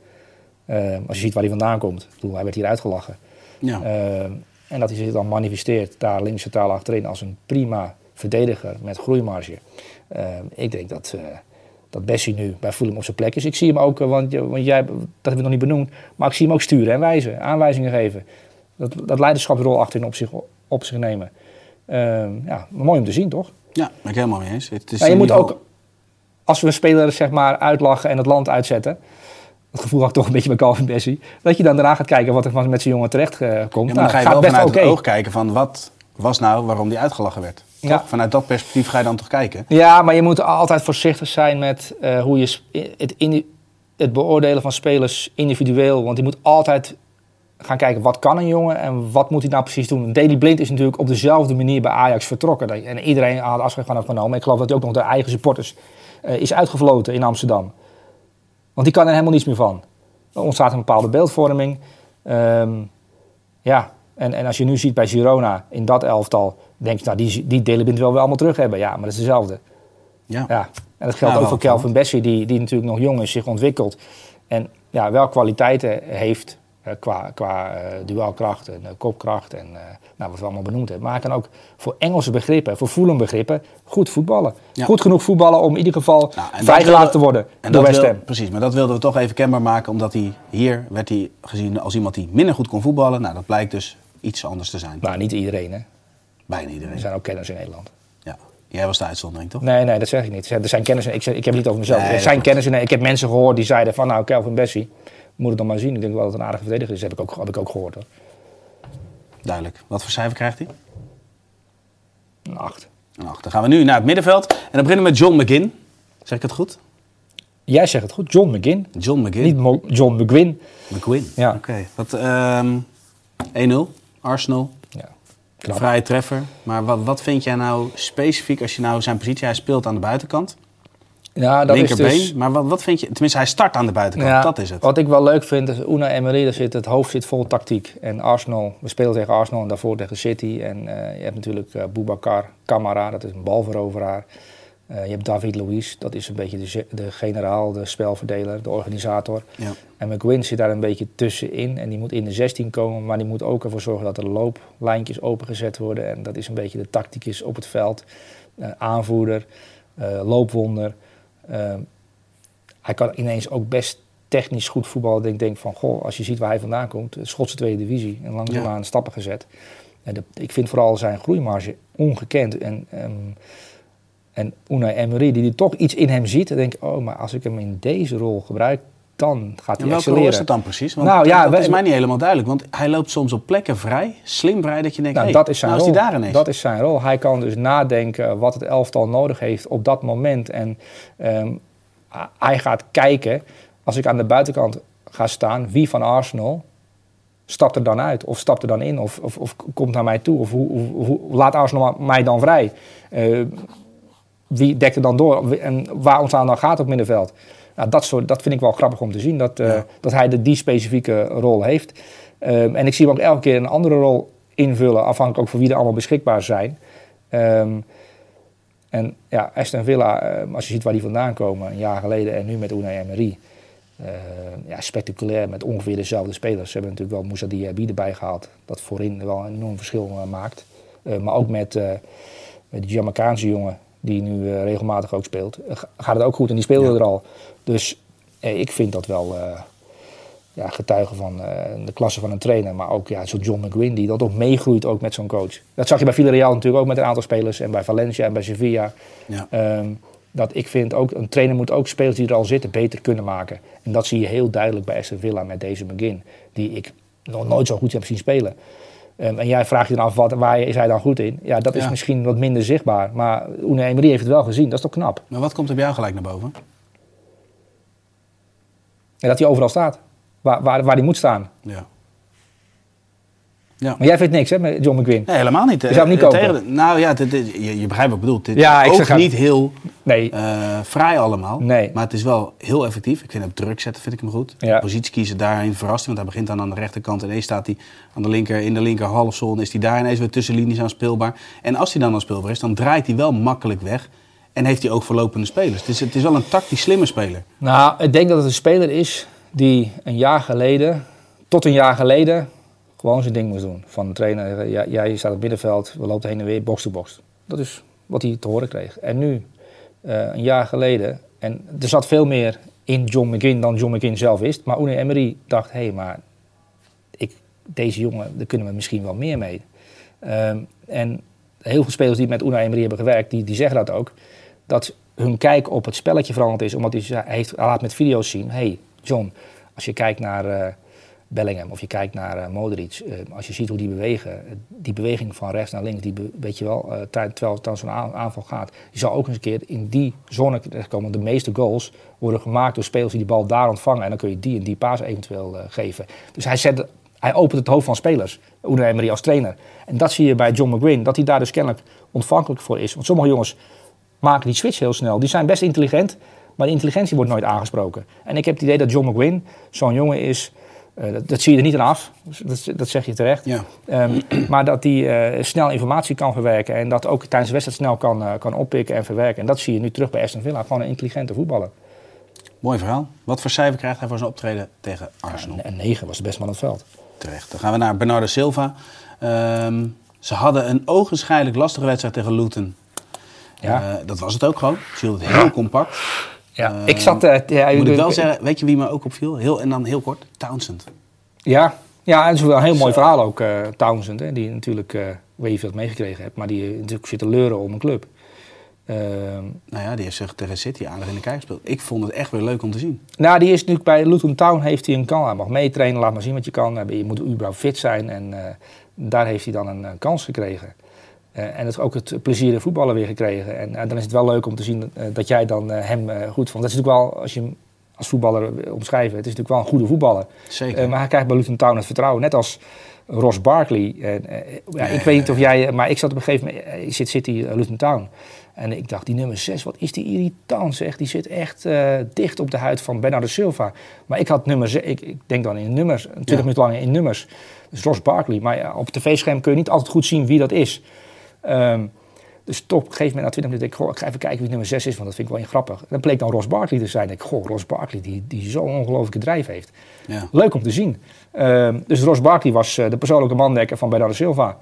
Als je ziet waar hij vandaan komt. Ik bedoel, hij werd hier uitgelachen. Ja. En dat hij zich dan manifesteert daar links centraal achterin als een prima verdediger met groeimarge. Ik denk dat, dat Bessie nu bij Fulham op zijn plek is. Ik zie hem ook, eh, want, want jij, dat hebben we nog niet benoemd, maar ik zie hem ook sturen en wijzen, aanwijzingen geven. Dat, dat leiderschapsrol achterin op zich, op zich nemen. Eh, ja, mooi om te zien, toch? ja, ben ik helemaal mee eens. Het is Maar je moet ook, als we spelers zeg maar uitlachen en het land uitzetten. Het gevoel had ik toch een beetje bij Calvin Bessie. Dat je dan daarna gaat kijken wat er met zijn jongen terecht eh, komt. Ja, maar Nou, dan ga je wel best vanuit het oog kijken van wat was nou waarom die uitgelachen werd. Ja. Vanuit dat perspectief ga je dan toch kijken. Ja, maar je moet altijd voorzichtig zijn met eh, hoe je het, het beoordelen van spelers individueel. Want je moet altijd gaan kijken wat kan een jongen en wat moet hij nou precies doen. Daley Blind is natuurlijk op dezelfde manier bij Ajax vertrokken. En iedereen had afscheid van hem genomen. Ik geloof dat hij ook nog de eigen supporters eh, is uitgefloten in Amsterdam. Want die kan er helemaal niets meer van. Er ontstaat een bepaalde beeldvorming. Ehm, ja, en, en als je nu ziet bij Girona in dat elftal, denk je, nou, die, die Daley Blind wil wel allemaal terug hebben. Ja, maar dat is dezelfde. Ja. Ja, en dat geldt Ja, ook voor Kelvin Bessie, die, die natuurlijk nog jong is, zich ontwikkelt. En ja, wel kwaliteiten heeft eh, qua, qua duelkracht en eh, kopkracht en nou, wat we allemaal benoemd hebben. Maar hij kan ook voor Engelse begrippen, voor Fulham begrippen, goed voetballen. Ja. Goed genoeg voetballen om in ieder geval Nou, vrijgelaten te worden En door West Ham. Precies, maar dat wilden we toch even kenbaar maken, omdat hij hier werd hij gezien als iemand die minder goed kon voetballen. Nou, dat blijkt dus iets anders te zijn. Nou, niet iedereen hè. Bijna Er iedereen. zijn ook kenners in Nederland. Ja. Jij was de uitzondering, toch? Nee, nee, dat zeg ik niet. Er zijn kenners, ik, zeg, ik heb het niet over mezelf. Nee, er zijn in, ik heb mensen gehoord die zeiden van nou, Kelvin Bessie, moet het dan maar zien. Ik denk wel dat het een aardige verdediger is. Dat heb ik ook, heb ik ook gehoord hoor. Duidelijk. Wat voor cijfer krijgt hij? Een acht. Een acht. Dan gaan we nu naar het middenveld. En dan beginnen we met John McGinn. Zeg ik het goed? Jij zegt het goed, John McGinn. John McGinn. Niet Mo- John McGuinn. McGinn. Ja. Oké. Wat, ehm 1-0. Arsenal. Knap. Vrije treffer. Maar wat, wat vind jij nou specifiek als je nou zijn positie... Hij speelt aan de buitenkant. Ja, dat linkerbeen. is dus... Maar wat, wat vind je... Tenminste, hij start aan de buitenkant. Ja, dat is het. Wat ik wel leuk vind, is Una Emery, daar zit, het hoofd zit vol tactiek. En Arsenal, we spelen tegen Arsenal en daarvoor tegen City. En eh, je hebt natuurlijk eh Boubacar Kamara, dat is een balveroveraar. Eh, je hebt David Luiz, dat is een beetje de, de generaal, de spelverdeler, de organisator. Ja. En McGuinn zit daar een beetje tussenin. En die moet in de 16 komen, maar die moet ook ervoor zorgen dat er looplijntjes opengezet worden. En dat is een beetje de tacticus op het veld. Eh, aanvoerder, eh, loopwonder. Eh, hij kan ineens ook best technisch goed voetballen. Ik denk van, goh, als je ziet waar hij vandaan komt, de Schotse tweede divisie. En langzaamaan Ja. stappen gezet. En de, ik vind vooral zijn groeimarge ongekend. En, ehm, en Unai Emery, die er toch iets in hem ziet, dan denk ik, oh, maar als ik hem in deze rol gebruik, dan gaat En hij welke rol is het dan precies? Want Nou, ja, dat we- is mij niet helemaal duidelijk. Want hij loopt soms op plekken vrij, slim vrij, dat je denkt, Nou, hey, dat is zijn nou rol. is hij daar ineens. Dat is zijn rol. Hij kan dus nadenken wat het elftal nodig heeft op dat moment. En ehm, hij gaat kijken, als ik aan de buitenkant ga staan, wie van Arsenal stapt er dan uit? Of stapt er dan in? Of, of, of komt naar mij toe? Of hoe, hoe, hoe- laat Arsenal mij dan vrij? Eh, wie dekt er dan door? En waar ontstaan dan gaat op middenveld? Nou, dat, soort, dat vind ik wel grappig om te zien, dat, eh, Ja. dat hij de, die specifieke rol heeft. Ehm, en ik zie hem ook elke keer een andere rol invullen, afhankelijk ook van wie er allemaal beschikbaar zijn. Ehm, en ja, Aston Villa, ehm, als je ziet waar die vandaan komen, een jaar geleden en nu met Unai Emery. ja, spectaculair met ongeveer dezelfde spelers. Ze hebben natuurlijk wel Moussa Diaby erbij gehaald, dat voorin wel een enorm verschil eh, maakt. Maar ook met, eh met die Jamaicaanse jongen, die nu eh, regelmatig ook speelt, eh, ga- gaat het ook goed en die speelde Ja. er al. Dus eh, ik vind dat wel eh, ja, getuigen van de klasse van een trainer. Maar ook ja, zo'n John McGuinn, die dat ook meegroeit ook met zo'n coach. Dat zag je bij Villarreal natuurlijk ook met een aantal spelers. En bij Valencia en bij Sevilla. Ja. Ehm, dat ik vind ook, een trainer moet ook spelers die er al zitten beter kunnen maken. En dat zie je heel duidelijk bij Aston Villa met deze McGinn. Die ik nog nooit zo goed heb zien spelen. En jij vraagt je dan af, wat, waar is hij dan goed in? Ja, dat is Ja. misschien wat minder zichtbaar. Maar Unai Emery heeft het wel gezien, dat is toch knap. Maar wat komt er bij jou gelijk naar boven? En dat hij overal staat. Waar, waar, waar hij moet staan. Ja. Ja. Maar jij vindt niks hè, met John McGuinn? Nee, helemaal niet. Je zou hem niet Eh, kopen? tegen- nou ja, dit, dit- je, je begrijpt wat ik bedoel. Dit Ja, ik ook zeg- niet heel Nee. eh fraai allemaal. Nee. Maar het is wel heel effectief. Ik vind hem druk zetten, vind ik hem goed. Ja. Positie kiezen daarin verrast Want hij begint dan aan de rechterkant. En ineens staat hij aan de linker, in de linker halfzone. Is hij daar ineens weer tussen linies aan speelbaar. En als hij dan aan speelbaar is, dan draait hij wel makkelijk weg. En heeft hij ook verlopende spelers. Het is, het is wel een tactisch slimme speler. Nou, ik denk dat het een speler is die een jaar geleden, tot een jaar geleden, gewoon zijn ding moest doen. Van de trainer, ja, jij staat op het middenveld, we lopen heen en weer, box to box. Dat is wat hij te horen kreeg. En nu, eh, een jaar geleden, en er zat veel meer in John McGinn dan John McGinn zelf wist. Maar Unai Emery dacht, hé, hey, maar ik, deze jongen, daar kunnen we misschien wel meer mee. Ehm, en heel veel spelers die met Unai Emery hebben gewerkt, die, die zeggen dat ook. Dat hun kijk op het spelletje veranderd is. Omdat hij, hij, heeft, laat met video's zien. hey, John, als je kijkt naar eh, Bellingham of je kijkt naar eh, Modric. eh, als je ziet hoe die bewegen. eh, die beweging van rechts naar links. Die weet je wel, terwijl het dan zo'n aan- aanval gaat. Je zal ook eens een keer in die zone terechtkomen. De meeste goals worden gemaakt door spelers die die bal daar ontvangen. En dan kun je die en die paas eventueel geven. Dus hij, zet, hij opent het hoofd van spelers. Unai Emery als trainer. En dat zie je bij John McGuinn. Dat hij daar dus kennelijk ontvankelijk voor is. Want sommige jongens maken die switch heel snel. Die zijn best intelligent, maar die intelligentie wordt nooit aangesproken. En ik heb het idee dat John McGuinn zo'n jongen is. Eh, dat, dat zie je er niet aan af, dat, dat zeg je terecht. Ja. Ehm, maar dat hij eh, snel informatie kan verwerken en dat ook tijdens de wedstrijd snel kan, eh, kan oppikken en verwerken. En dat zie je nu terug bij Aston Villa. Gewoon een intelligente voetballer. Mooi verhaal. Wat voor cijfer krijgt hij voor zijn optreden tegen Arsenal? En 9 was de beste man op het veld. Terecht. Dan gaan we naar Bernardo Silva. Ehm, ze hadden een ogenschijnlijk lastige wedstrijd tegen Luton. Ja. Eh, dat was het ook gewoon. Ze hielden het heel compact. Ja, Eh, ik zat... eh, ja, Moet ik wel zeggen, weet je wie me ook opviel? Heel, en dan heel kort, Townsend. Ja, ja en het is wel een heel mooi verhaal ook, eh, Townsend. Hè, die natuurlijk, eh weet je veel meegekregen hebt, maar die natuurlijk zit te leuren om een club. Ehm, Nou ja, die heeft zich tegen City aardig in de kijk gespeeld. Ik vond het echt weer leuk om te zien. Nou, die is natuurlijk bij Luton Town heeft hij een kans. Hij mag meetrainen, laat maar zien wat je kan. Je moet überhaupt fit zijn en daar heeft hij dan een, kans gekregen. Eh, en het, ook het plezier in voetballen weer gekregen. En dan is het wel leuk om te zien eh, dat jij dan eh, hem goed vond. Dat is natuurlijk wel, als je hem als voetballer wil omschrijven, het is natuurlijk wel een goede voetballer. Zeker. Maar hij krijgt bij Luton Town het vertrouwen, net als Ross Barkley. Ja, ik weet niet of jij, maar ik zat op een gegeven moment, ik zit City Luton Town. En ik dacht, die nummer 6, wat is die irritant zeg. Die zit echt dicht op de huid van Bernardo Silva. Maar ik had nummer 6, ik, ik denk dan in nummers, 20 minuten lang in nummers. Dus Ross Barkley. Maar ja, op het tv-scherm kun je niet altijd goed zien wie dat is. Ehm, dus toch op een gegeven moment na 20 minuten denk ik, goh, ik ga even kijken wie nummer 6 is, want dat vind ik wel heel grappig. En dat bleek dan Ross Barkley te zijn. Ik denk, goh, Ross Barkley die, die zo'n ongelofelijke drijf heeft. Ja. Leuk om te zien. Ehm, dus Ross Barkley was eh, de persoonlijke mandekker van Bernardo Silva.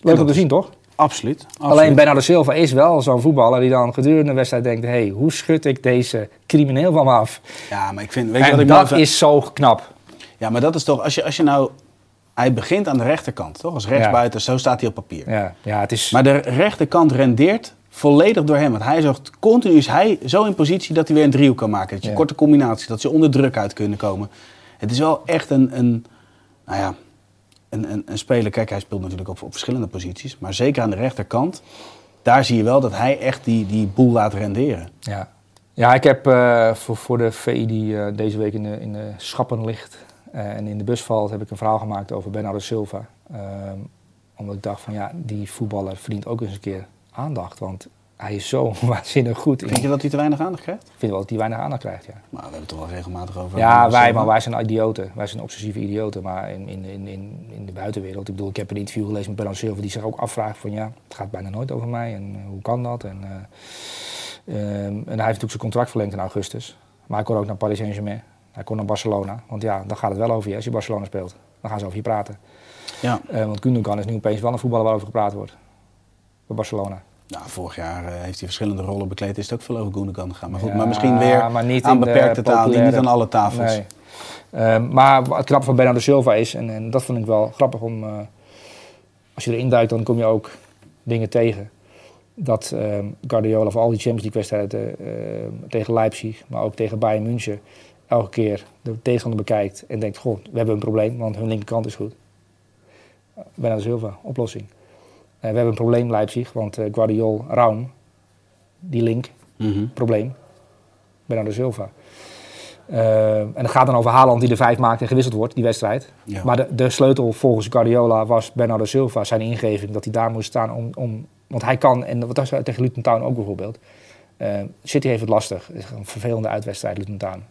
Leuk om te zien, toch? Absoluut. absoluut. Alleen Bernardo Silva is wel zo'n voetballer die dan gedurende de wedstrijd denkt... hé, hey, hoe schud ik deze crimineel van me af? Ja, maar ik vind... Weet je wat ik dat vind? is zo knap. Ja, maar dat is toch... Als je, als je nou... Hij begint aan de rechterkant, toch? Als rechtsbuiten, zo staat hij op papier. Ja, ja het is... Maar de rechterkant rendeert volledig door hem. Want hij zorgt continu, is hij zo in positie dat hij weer een driehoek kan maken. Dat je Ja. korte combinaties, dat ze onder druk uit kunnen komen. Het is wel echt een, een nou ja, een, een, een speler. Kijk, hij speelt natuurlijk op, op verschillende posities. Maar zeker aan de rechterkant, daar zie je wel dat hij echt die, die boel laat renderen. Ja, ja ik heb eh, voor, voor de VI die eh, deze week in de, in de schappen ligt en in de bus valt, heb ik een verhaal gemaakt over Bernardo Silva. Ehm, omdat ik dacht van ja, die voetballer verdient ook eens een keer aandacht. Want Hij is zo waanzinnig goed. Vind je dat hij te weinig aandacht krijgt? Ik vind wel dat hij weinig aandacht krijgt, ja. Maar we hebben het toch wel regelmatig over. Ja, wij, maar wij zijn idioten. Wij zijn obsessieve idioten. Maar in, in, in, in, in de buitenwereld, ik bedoel, ik heb een interview gelezen met Bernard Silva die zich ook afvraagt van ja, het gaat bijna nooit over mij en eh, hoe kan dat? En, eh, ehm, en hij heeft natuurlijk zijn contract verlengd in augustus. Maar hij kon ook naar Paris Saint-Germain. Hij kon naar Barcelona. Want ja, dan gaat het wel over je als je Barcelona speelt. Dan gaan ze over je praten. Ja. Eh, want Gundogan is nu opeens wel een voetballer waarover gepraat wordt. Bij Barcelona. Nou, vorig jaar eh, heeft hij verschillende rollen bekleed. Is het ook veel over Gundogan gegaan. Maar goed, Ja, maar misschien weer maar niet aan beperkte taal, niet, aan alle tafels. Nee. Ehm, maar wat het knappe van Bernardo Silva is, en, en dat vond ik wel grappig om... eh, als je erin duikt, dan kom je ook dingen tegen. Dat ehm, Guardiola voor al die Champions League wedstrijden tegen Leipzig, maar ook tegen Bayern München... elke keer de tegenstander bekijkt en denkt, goh, we hebben een probleem, want hun linkerkant is goed. Bernardo Silva, oplossing. Eh, we hebben een probleem Leipzig, want eh Guardiol, Raum, die link, Mhm. probleem. Bernardo Silva. Eh, en het gaat dan over Haaland die de vijf maakt en gewisseld wordt, die wedstrijd. Ja. Maar de, de sleutel volgens Guardiola was Bernardo Silva, zijn ingeving, dat hij daar moest staan om... om want hij kan, en wat was tegen Luton Town ook bijvoorbeeld. Eh, City heeft het lastig. Het is een vervelende uitwedstrijd, Luton Town.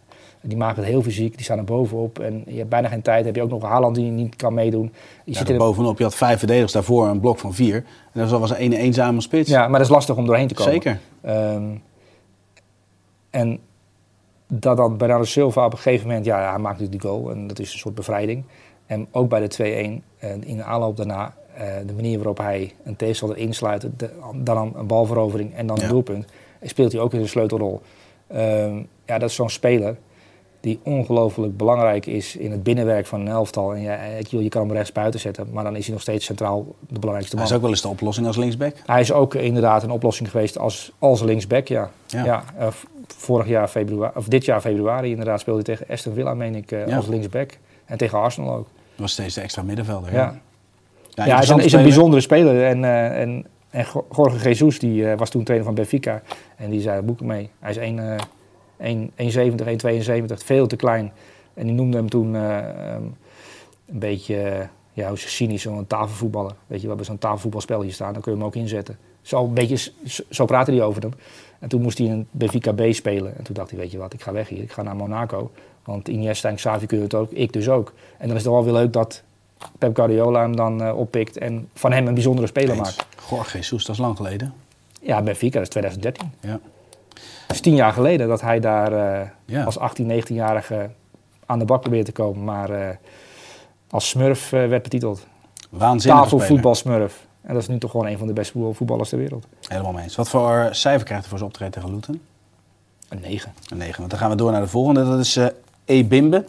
Die maken het heel fysiek, die staan er bovenop. En je hebt bijna geen tijd. heb je ook nog Haaland die niet kan meedoen. Je Ja, zit een- bovenop, je had vijf verdedigers daarvoor, een blok van vier. En dat was een eenzame spits. ja, maar dat is lastig om doorheen te komen. Zeker. Ehm, en dat dan Bernardo Silva op een gegeven moment, ja, hij maakt natuurlijk die goal en dat is een soort bevrijding. En ook bij de 2-1, eh, in de aanloop daarna, eh, de manier waarop hij een tegenstander insluit, dan een balverovering en dan Ja. een doelpunt, speelt hij ook weer een sleutelrol. Ehm, ja, dat is zo'n speler die ongelooflijk belangrijk is in het binnenwerk van een elftal. En ja, je kan hem rechts buiten zetten, maar dan is hij nog steeds centraal de belangrijkste Hij man. is ook wel eens de oplossing als linksback. Hij is ook inderdaad een oplossing geweest als, als linksback, ja. Ja. ja. eh, vorig jaar februari, of dit jaar februari inderdaad speelde hij tegen Aston Villa, meen ik, eh, Ja. als linksback. En tegen Arsenal ook. Dat was steeds de extra middenvelder. Ja, Ja, ja. ja, hij is een, is bijzondere speler. En, eh, en, en Jorge Jesus, die was toen trainer van Benfica. En die zei, boek mee. Hij is 1, 1, 1,70, 1,72, veel te klein. En die noemde hem toen eh, ehm, een beetje, eh, ja, hoe cynisch, zo'n tafelvoetballer. Weet je, we hebben zo'n tafelvoetbalspel hier staan, dan kun je hem ook inzetten. Zo, een beetje, zo praatte hij over hem. En toen moest hij een Benfica B spelen. En toen dacht hij, weet je wat, ik ga weg hier. Ik ga naar Monaco. Want Iniesta en Xavi kunnen het ook, ik dus ook. En dan is het wel weer leuk dat Pep Guardiola hem dan eh, oppikt en van hem een bijzondere speler Eens. maakt. Jorge Jesus, dat is lang geleden. Ja, Benfica, dat is 2013. Ja. Is tien jaar geleden dat hij daar eh, Ja. als 18, 19-jarige aan de bak probeerde te komen. Maar eh, als smurf eh, werd betiteld. Waanzinnige speler. Tafelvoetbalsmurf. En dat is nu toch gewoon een van de beste voetbal- voetballers ter wereld. Helemaal mee eens. Wat voor cijfer krijgt hij voor zijn optreden tegen Luton? Een 9. Een 9. Want dan gaan we door naar de volgende. Dat is Ebimbe.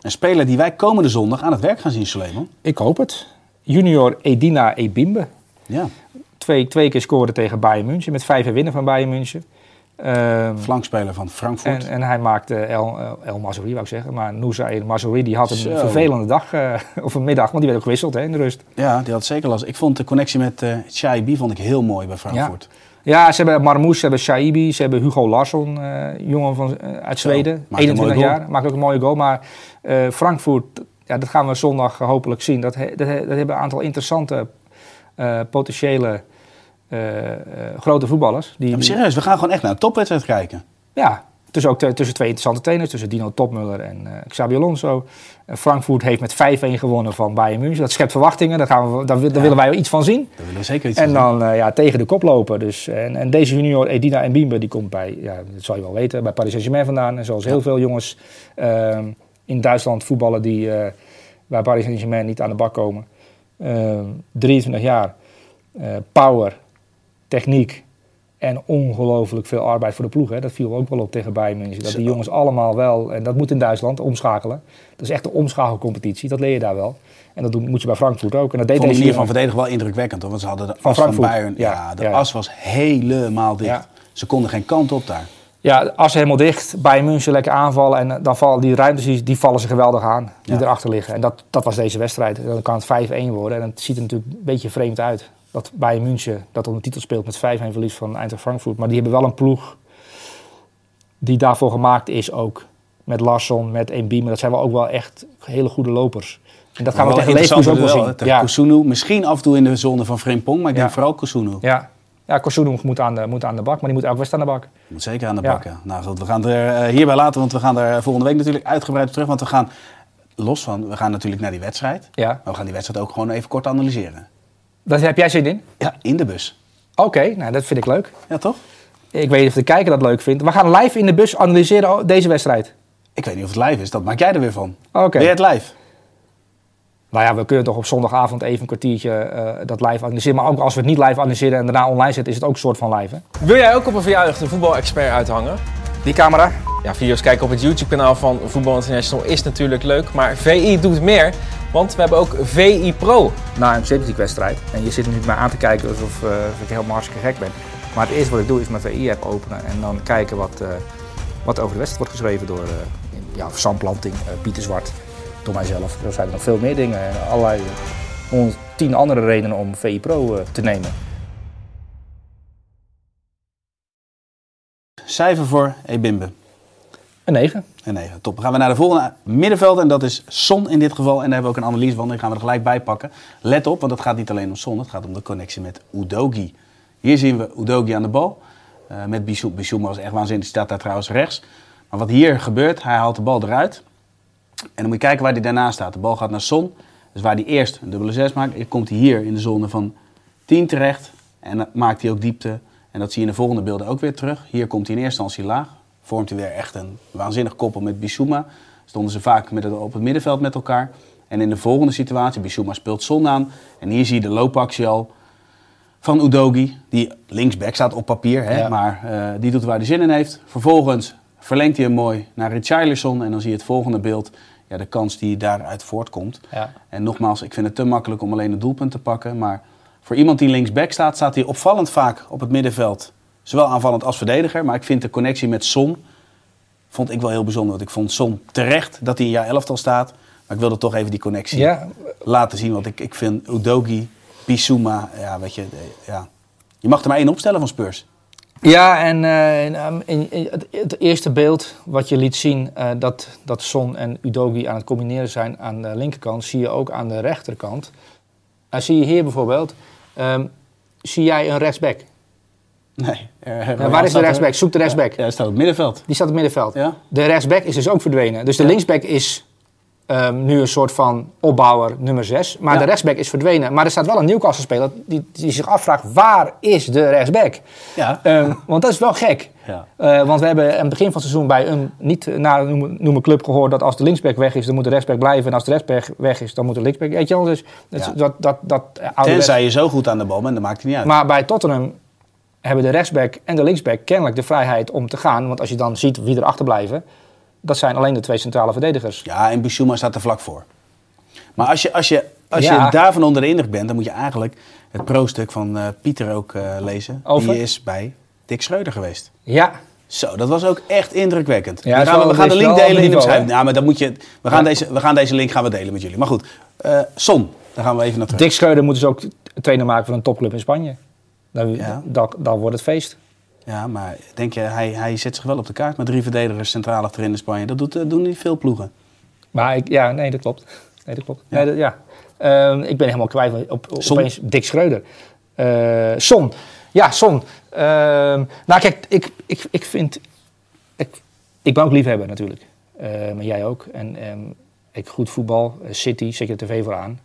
Een speler die wij komende zondag aan het werk gaan zien, Suleiman. Ik hoop het. Junior Edina Ebimbe. Ja, Twee, twee keer scoorde tegen Bayern München. Met vijf winnen van Bayern München. Ehm, flankspeler van Frankfurt. En, en hij maakte El, El, El Mazouri, wou ik zeggen. Maar Nousa El Mazouri die had een Zo. vervelende dag, eh, of een middag, want die werd ook gewisseld hè, in de rust. Ja, die had zeker last. Ik vond de connectie met eh Chaibi vond ik heel mooi bij Frankfurt. Ja, ze hebben Marmouche, ze hebben Shaibi, ze hebben Hugo Larsson, eh, jongen van, eh, uit Zo, Zweden, maakt een 21 mooie jaar, maakt ook een mooie goal. Maar eh, Frankfurt, ja, dat gaan we zondag hopelijk zien. Dat, he- dat, he- dat hebben een aantal interessante, eh, potentiële, eh, eh, grote voetballers. Die, Ja, serieus, we gaan gewoon echt naar een topwedstrijd kijken. Ja, tussen, ook tussen twee interessante trainers, tussen Dino Topmuller en eh, Xabi Alonso. Eh, Frankfurt heeft met 5-1 gewonnen van Bayern München. Dat schept verwachtingen, daar, gaan we, daar, willen wij iets van zien. Daar willen we zeker iets En van dan eh, ja, tegen de kop lopen. Dus, en, en deze junior Edina Mbimbe, die komt bij, ja, dat zal je wel weten, bij Paris Saint-Germain vandaan. En zoals heel veel jongens ehm, in Duitsland voetballen die eh, bij Paris Saint-Germain niet aan de bak komen. Ehm 23 jaar, eh, power, techniek en ongelooflijk veel arbeid voor de ploeg. Hè. Dat viel ook wel op tegen Bayern München. Dat die jongens allemaal wel, en dat moet in Duitsland, omschakelen. Dat is echt een omschakelcompetitie, dat leer je daar wel. En dat moet je bij Frankfurt ook. En dat deed vond de manier van verdedigen wel indrukwekkend. Hoor, want ze hadden de Van as van Frankfurt, Bayern. Ja, ja, de ja. as was helemaal dicht. Ze konden geen kant op daar. Ja, ze helemaal dicht, Bayern München lekker aanvallen en eh, dan vallen die ruimtes, die, vallen ze geweldig aan, die erachter liggen. En dat, dat was deze wedstrijd. Dan kan het 5-1 worden en het ziet er natuurlijk een beetje vreemd uit. Dat Bayern München dat om de titel speelt met 5-1 verlies van Eintracht Frankfurt. Maar die hebben wel een ploeg die daarvoor gemaakt is ook. Met Larsson, met Mbima, dat zijn wel ook wel echt hele goede lopers. En dat gaan we tegen Leverkusen ook wel zien. Ja, Kusunu. Misschien af en toe in de zone van Frimpong, maar ik Ja. denk vooral Kusunu. ja. Ja, moet aan, de, moet aan de bak, maar die moet elke wedstrijd aan de bak. Moet zeker aan de Ja. bakken. Nou goed, we gaan het er eh, hierbij laten, want we gaan er volgende week natuurlijk uitgebreid op terug. Want we gaan, los van, we gaan natuurlijk naar die wedstrijd. Ja. Maar we gaan die wedstrijd ook gewoon even kort analyseren. Daar heb jij zin in? Ja, in de bus. Oké, nou dat vind ik leuk. Ja, toch? Ik weet niet of de kijker dat leuk vindt. We gaan live in de bus analyseren deze wedstrijd. Ik weet niet of het live is, dat maak jij er weer van. Oké. Ben je het live? Nou ja, we kunnen toch op zondagavond even een kwartiertje eh, dat live analyseren. Maar ook als we het niet live analyseren en daarna online zetten, is het ook een soort van live. Hè? Wil jij ook op een verjaardag de voetbalexpert uithangen? Die camera? Ja, video's kijken op het YouTube-kanaal van Voetbal International is natuurlijk leuk, maar VI doet meer, want we hebben ook VI Pro. Na een Champions League wedstrijd. En je zit nu naar aan te kijken alsof, eh, ik helemaal hartstikke gek ben. Maar het eerste wat ik doe is mijn VI-app openen en dan kijken wat, eh, wat over de wedstrijd wordt geschreven door eh, ja, Sam Planting, eh, Pieter Zwart, door mijzelf. Er zijn nog veel meer dingen en allerlei eh, 110 andere redenen om VI Pro te nemen. Cijfer voor Ebimbe. Een 9. En 9. Top. Dan gaan we naar de volgende middenveld. En dat is Son in dit geval. En daar hebben we ook een analyse van. Die gaan we er gelijk bij pakken. Let op, want het gaat niet alleen om Son. Het gaat om de connectie met Udogi. Hier zien we Udogi aan de bal. Eh, met. Bissouma was echt waanzinnig. Die staat daar trouwens rechts. Maar wat hier gebeurt, hij haalt de bal eruit. En dan moet je kijken waar hij daarna staat. De bal gaat naar Son. Dus waar hij eerst een dubbele 6 maakt, komt hij hier in de zone van 10 terecht. En dan maakt hij ook diepte. En dat zie je in de volgende beelden ook weer terug. Hier komt hij in eerste instantie laag. Vormt hij weer echt een waanzinnig koppel met Bissouma. Stonden ze vaak met het, op het middenveld met elkaar. En in de volgende situatie, Bissouma speelt Son aan. En hier zie je de loopactie al van Udogi. Die linksback staat op papier, hè, Ja. maar eh, die doet waar hij zin in heeft. Vervolgens verlengt hij hem mooi naar Richarlison. En dan zie je het volgende beeld. Ja, de kans die daaruit voortkomt. Ja. En nogmaals, ik vind het te makkelijk om alleen het doelpunt te pakken. Maar voor iemand die linksback staat, staat hij opvallend vaak op het middenveld. Zowel aanvallend als verdediger. Maar ik vind de connectie met Son, vond ik wel heel bijzonder. Want ik vond Son terecht dat hij in jaar elftal staat. Maar ik wilde toch even die connectie Ja, laten zien. Want ik, ik vind Udogi, Bissouma, ja, weet je, ja. Je mag er maar één opstellen van Spurs. Ja, en eh, in, um, in- in het, het eerste beeld wat je liet zien, eh, dat, dat Son en Udogi aan het combineren zijn aan de linkerkant, zie je ook aan de rechterkant. Dan zie je hier bijvoorbeeld, ehm, zie jij een rechtsback? Nee. eh, waar is de rechtsback? Zoek de rechtsback. Ja, hij staat op het middenveld. Die staat op het middenveld. Ja. De rechtsback is dus ook verdwenen. Dus de linksback is ehm, nu een soort van opbouwer nummer 6. Maar de rechtsback is verdwenen. Maar er staat wel een Newcastle-speler die, die zich afvraagt, waar is de rechtsback? Ja. Ehm, want dat is wel gek. Ja. Eh, want we hebben aan het begin van het seizoen bij een niet na noemen, club gehoord dat als de linksback weg is, dan moet de rechtsback blijven. En als de rechtsback weg is, dan moet de linksback. Weet je wel, dus dat, Ja. dat, dat, dat eh, Tenzij je zo goed aan de bal bent, dan maakt hij niet uit. Maar bij Tottenham hebben de rechtsback en de linksback kennelijk de vrijheid om te gaan. Want als je dan ziet wie er achterblijven, dat zijn alleen de twee centrale verdedigers. Ja, en Bissouma staat er vlak voor. Maar als je, als je, als Ja. je daarvan onder de indruk bent, dan moet je eigenlijk het pro-stuk van eh, Pieter ook eh, lezen. Over? Die is bij Dick Schreuder geweest. Ja, Zo, dat was ook echt indrukwekkend. Ja, we gaan, zo we gaan de link delen in de beschrijving. Ja, maar dan moet je, we, gaan Ja. deze, we gaan deze link gaan we delen met jullie. Maar goed, eh Son, daar gaan we even naar terug. Dick Schreuder moet dus ook trainer maken van een topclub in Spanje. Dan, Ja. dan, dan wordt het feest. Ja, maar denk je, hij, hij zet zich wel op de kaart met drie verdedigers centraal achterin in Spanje. Dat doet, eh, doen niet veel ploegen. Maar ik, ja, nee, dat klopt. Nee, dat klopt. Ja. Nee, dat- ja. Ehm, ik ben helemaal kwijt op, opeens Dick Schreuder. Eh, Son. Ja, Son. Ehm, nou, kijk, ik, ik, ik vind... Ik, ik ben ook liefhebber natuurlijk. Maar jij ook. En ehm, ik goed voetbal. eh, City, zet je de tv voor aan.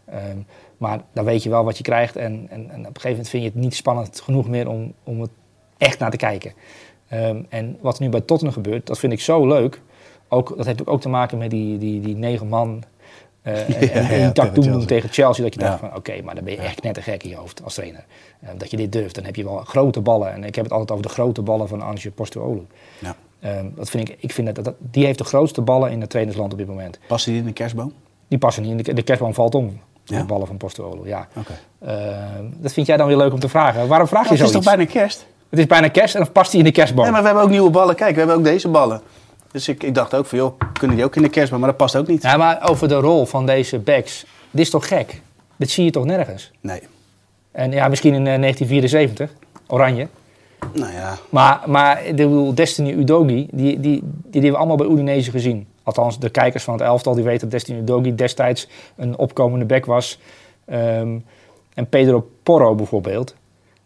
Ehm, maar dan weet je wel wat je krijgt. En, en, en op een gegeven moment vind je het niet spannend genoeg meer om, om het echt naar te kijken. Ehm, en wat er nu bij Tottenham gebeurt, dat vind ik zo leuk. Ook, dat heeft ook te maken met die, die, die negen man. eh, en, ja, die tak doen Chelsea. tegen Chelsea. Dat je Ja. dacht van oké, maar dan ben je echt net een gek in je hoofd als trainer. Eh, dat je dit durft. Dan heb je wel grote ballen. En ik heb het altijd over de grote ballen van Ange Postecoglou. Ja. Ehm, dat vind ik, ik vind dat, dat, die heeft de grootste ballen in het trainersland op dit moment. Past hij in de kerstboom? Die passen niet in. De, de kerstboom valt om. Ja? De ballen van Postecoglou, ja. Oké. Ehm, dat vind jij dan weer leuk om te vragen. Waarom vraag je het is toch bijna kerst? Het is bijna kerst en dan past hij in de kerstboom. Nee, maar we hebben ook nieuwe ballen. Kijk, we hebben ook deze ballen. Dus ik, ik dacht ook van, joh, kunnen die ook in de kerstboom? Maar dat past ook niet. Ja, maar over de rol van deze backs. Dit is toch gek? Dit zie je toch nergens? Nee. En ja, misschien in eh, 1974, Oranje. Nou ja, Maar, maar bedoel, Destiny Udogi, die, die, die, die hebben we allemaal bij Udinese gezien. Althans, de kijkers van het elftal die weten dat Destiny Udogi destijds een opkomende back was. Ehm, en Pedro Porro bijvoorbeeld.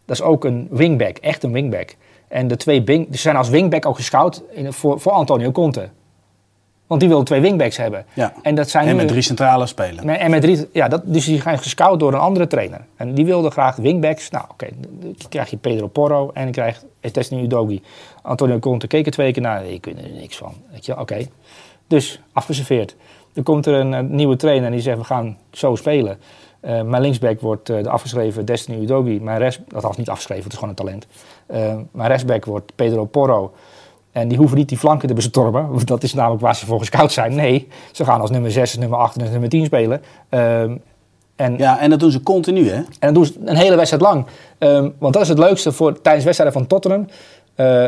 Dat is ook een wingback, echt een wingback. En de twee wing, die zijn als wingback ook gescout in, voor, voor Antonio Conte. Want die wilde twee wingbacks hebben. Ja. En dat zijn En nu- met drie centrale spelen. Nee, en met drie, ja, dat, dus die zijn gescout door een andere trainer. En die wilde graag wingbacks. Nou, oké, dan krijg je Pedro Porro en dan krijg je Destiny Udogi. Antonio Conte keek er twee keer naar. Ik weet er niks van. Weet je, oké. Dus afgeserveerd. Dan komt er een, nieuwe trainer en die zegt, we gaan zo spelen. Eh, mijn linksback wordt eh, de afgeschreven Destiny Udogi. Mijn rest, dat was niet afgeschreven, het is gewoon een talent. Eh, mijn restback wordt Pedro Porro. En die hoeven niet die flanken te bestormen. Want dat is namelijk waar ze voor gescout zijn. Nee, ze gaan als nummer 6, nummer 8 en nummer 10 spelen. Ehm, en, Ja, en dat doen ze continu, hè? en dat doen ze een hele wedstrijd lang. Ehm, want dat is het leukste voor, tijdens wedstrijden van Tottenham.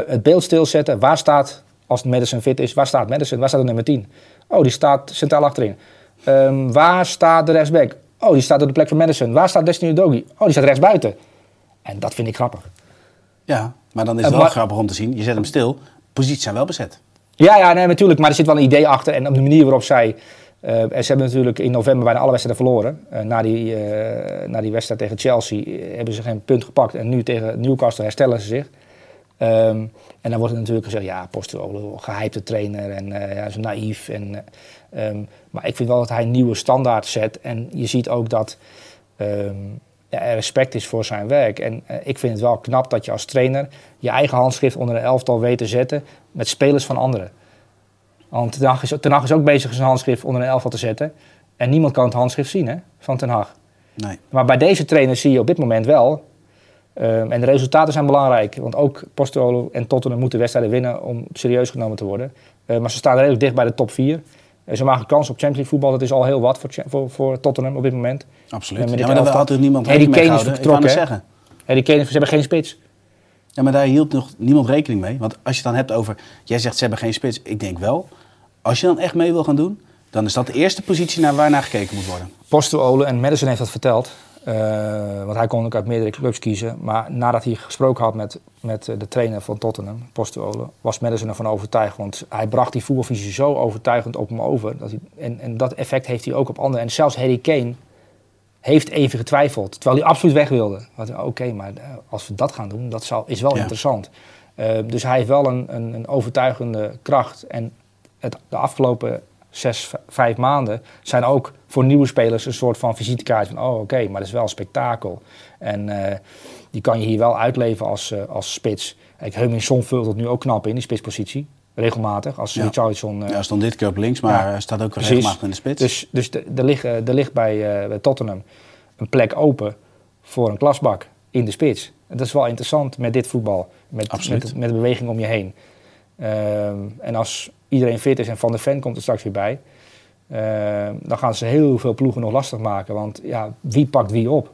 Het beeld stilzetten. Waar staat, als Madison fit is, waar staat Madison? Waar staat de nummer 10? Oh, die staat centraal achterin. Ehm, waar staat de rechtsback? Oh, die staat op de plek van Madison. Waar staat Destiny Udogi? Oh, die staat rechts buiten. En dat vind ik grappig. Ja, maar dan is het wel maar- grappig om te zien. Je zet hem stil, posities zijn wel bezet. Ja, ja, nee, natuurlijk. Maar er zit wel een idee achter. En op de manier waarop zij... eh, en ze hebben natuurlijk in november bijna alle wedstrijden verloren. Eh, na, die, eh, na die wedstrijd tegen Chelsea hebben ze geen punt gepakt. En nu tegen Newcastle herstellen ze zich. Ehm, en dan wordt er natuurlijk gezegd... Ja, Postolo, gehypte trainer. En eh ja, zo naïef. En, eh, ehm, maar ik vind wel dat hij een nieuwe standaard zet. En je ziet ook dat... ehm, ja, er respect is voor zijn werk. En eh, ik vind het wel knap dat je als trainer je eigen handschrift onder een elftal weet te zetten met spelers van anderen. Want Ten Hag is, Ten Hag is ook bezig zijn handschrift onder een elftal te zetten. En niemand kan het handschrift zien hè, van Ten Hag. Nee. Maar bij deze trainer zie je op dit moment wel. Ehm, en de resultaten zijn belangrijk. Want ook Postolo en Tottenham moeten wedstrijden winnen om serieus genomen te worden. Eh, maar ze staan redelijk dicht bij de top 4. ze maken kans op Champions League voetbal. Dat is al heel wat voor, voor, voor Tottenham op dit moment. Absoluut. Ja, dit maar daar had er niemand rekening mee is gehouden. Ik zeggen. Harry Kane, ze hebben geen spits. Ja, maar daar hield nog niemand rekening mee. Want als je het dan hebt over... Jij zegt ze hebben geen spits. Ik denk wel, als je dan echt mee wil gaan doen... dan is dat de eerste positie naar waar naar gekeken moet worden. Postuole en Madison heeft dat verteld. Eh, want hij kon ook uit meerdere clubs kiezen. Maar nadat hij gesproken had met, met de trainer van Tottenham, Postuole, was Madison ervan overtuigd. Want hij bracht die voetbalvisie zo overtuigend op hem over. Dat hij, en, en dat effect heeft hij ook op anderen. En zelfs Harry Kane heeft even getwijfeld. Terwijl hij absoluut weg wilde. Oké, maar eh, als we dat gaan doen, dat zal, is wel Ja. interessant. Eh, dus hij heeft wel een, een, een overtuigende kracht. En het, de afgelopen zes, vijf maanden zijn ook voor nieuwe spelers een soort van visitekaart van, oh oké, maar dat is wel een spektakel. En eh, die kan je hier wel uitleven als, eh, als spits. Kijk, Heuminson vult het nu ook knap in, die spitspositie. Regelmatig, als Ja. Richarlison... eh, Ja, stond dit keer op links, maar Ja. hij staat ook Precies. regelmatig in de spits. dus dus er ligt, er ligt bij, bij Tottenham een plek open voor een klasbak in de spits. En dat is wel interessant met dit voetbal. Met, met, met de beweging om je heen. Ehm, en als iedereen fit is en Van der Ven komt er straks weer bij... ehm, dan gaan ze heel veel ploegen nog lastig maken. Want ja, wie pakt wie op?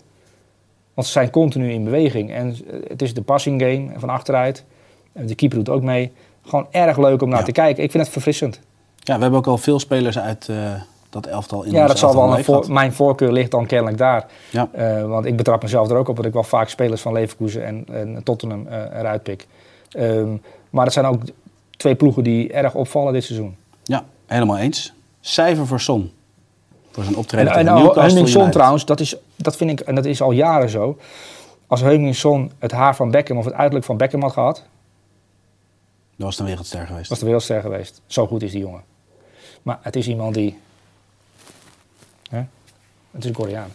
Want ze zijn continu in beweging. En eh, het is de passing game van achteruit. En De keeper doet ook mee. Gewoon erg leuk om naar Ja. te kijken. Ik vind het verfrissend. Ja, we hebben ook al veel spelers uit eh, dat elftal in Ja, dat zal wel voor, mijn voorkeur ligt dan kennelijk daar. Ja. Eh, want ik betrap mezelf er ook op dat ik wel vaak spelers van Leverkusen en, en Tottenham eh, eruit pik. Ehm, maar het zijn ook twee ploegen die erg opvallen dit seizoen. ja, helemaal eens. Cijfer voor Son. Voor zijn optreden En, en tegen Newcastle Heung-min Son trouwens, dat, is, dat vind ik, en dat is al jaren zo. Als Heung-min Son het haar van Beckham of het uiterlijk van Beckham had gehad, Dat was een wereldster geweest. was de wereldster geweest. Zo goed is die jongen. Maar het is iemand die... Hè? Het is een Koreaan.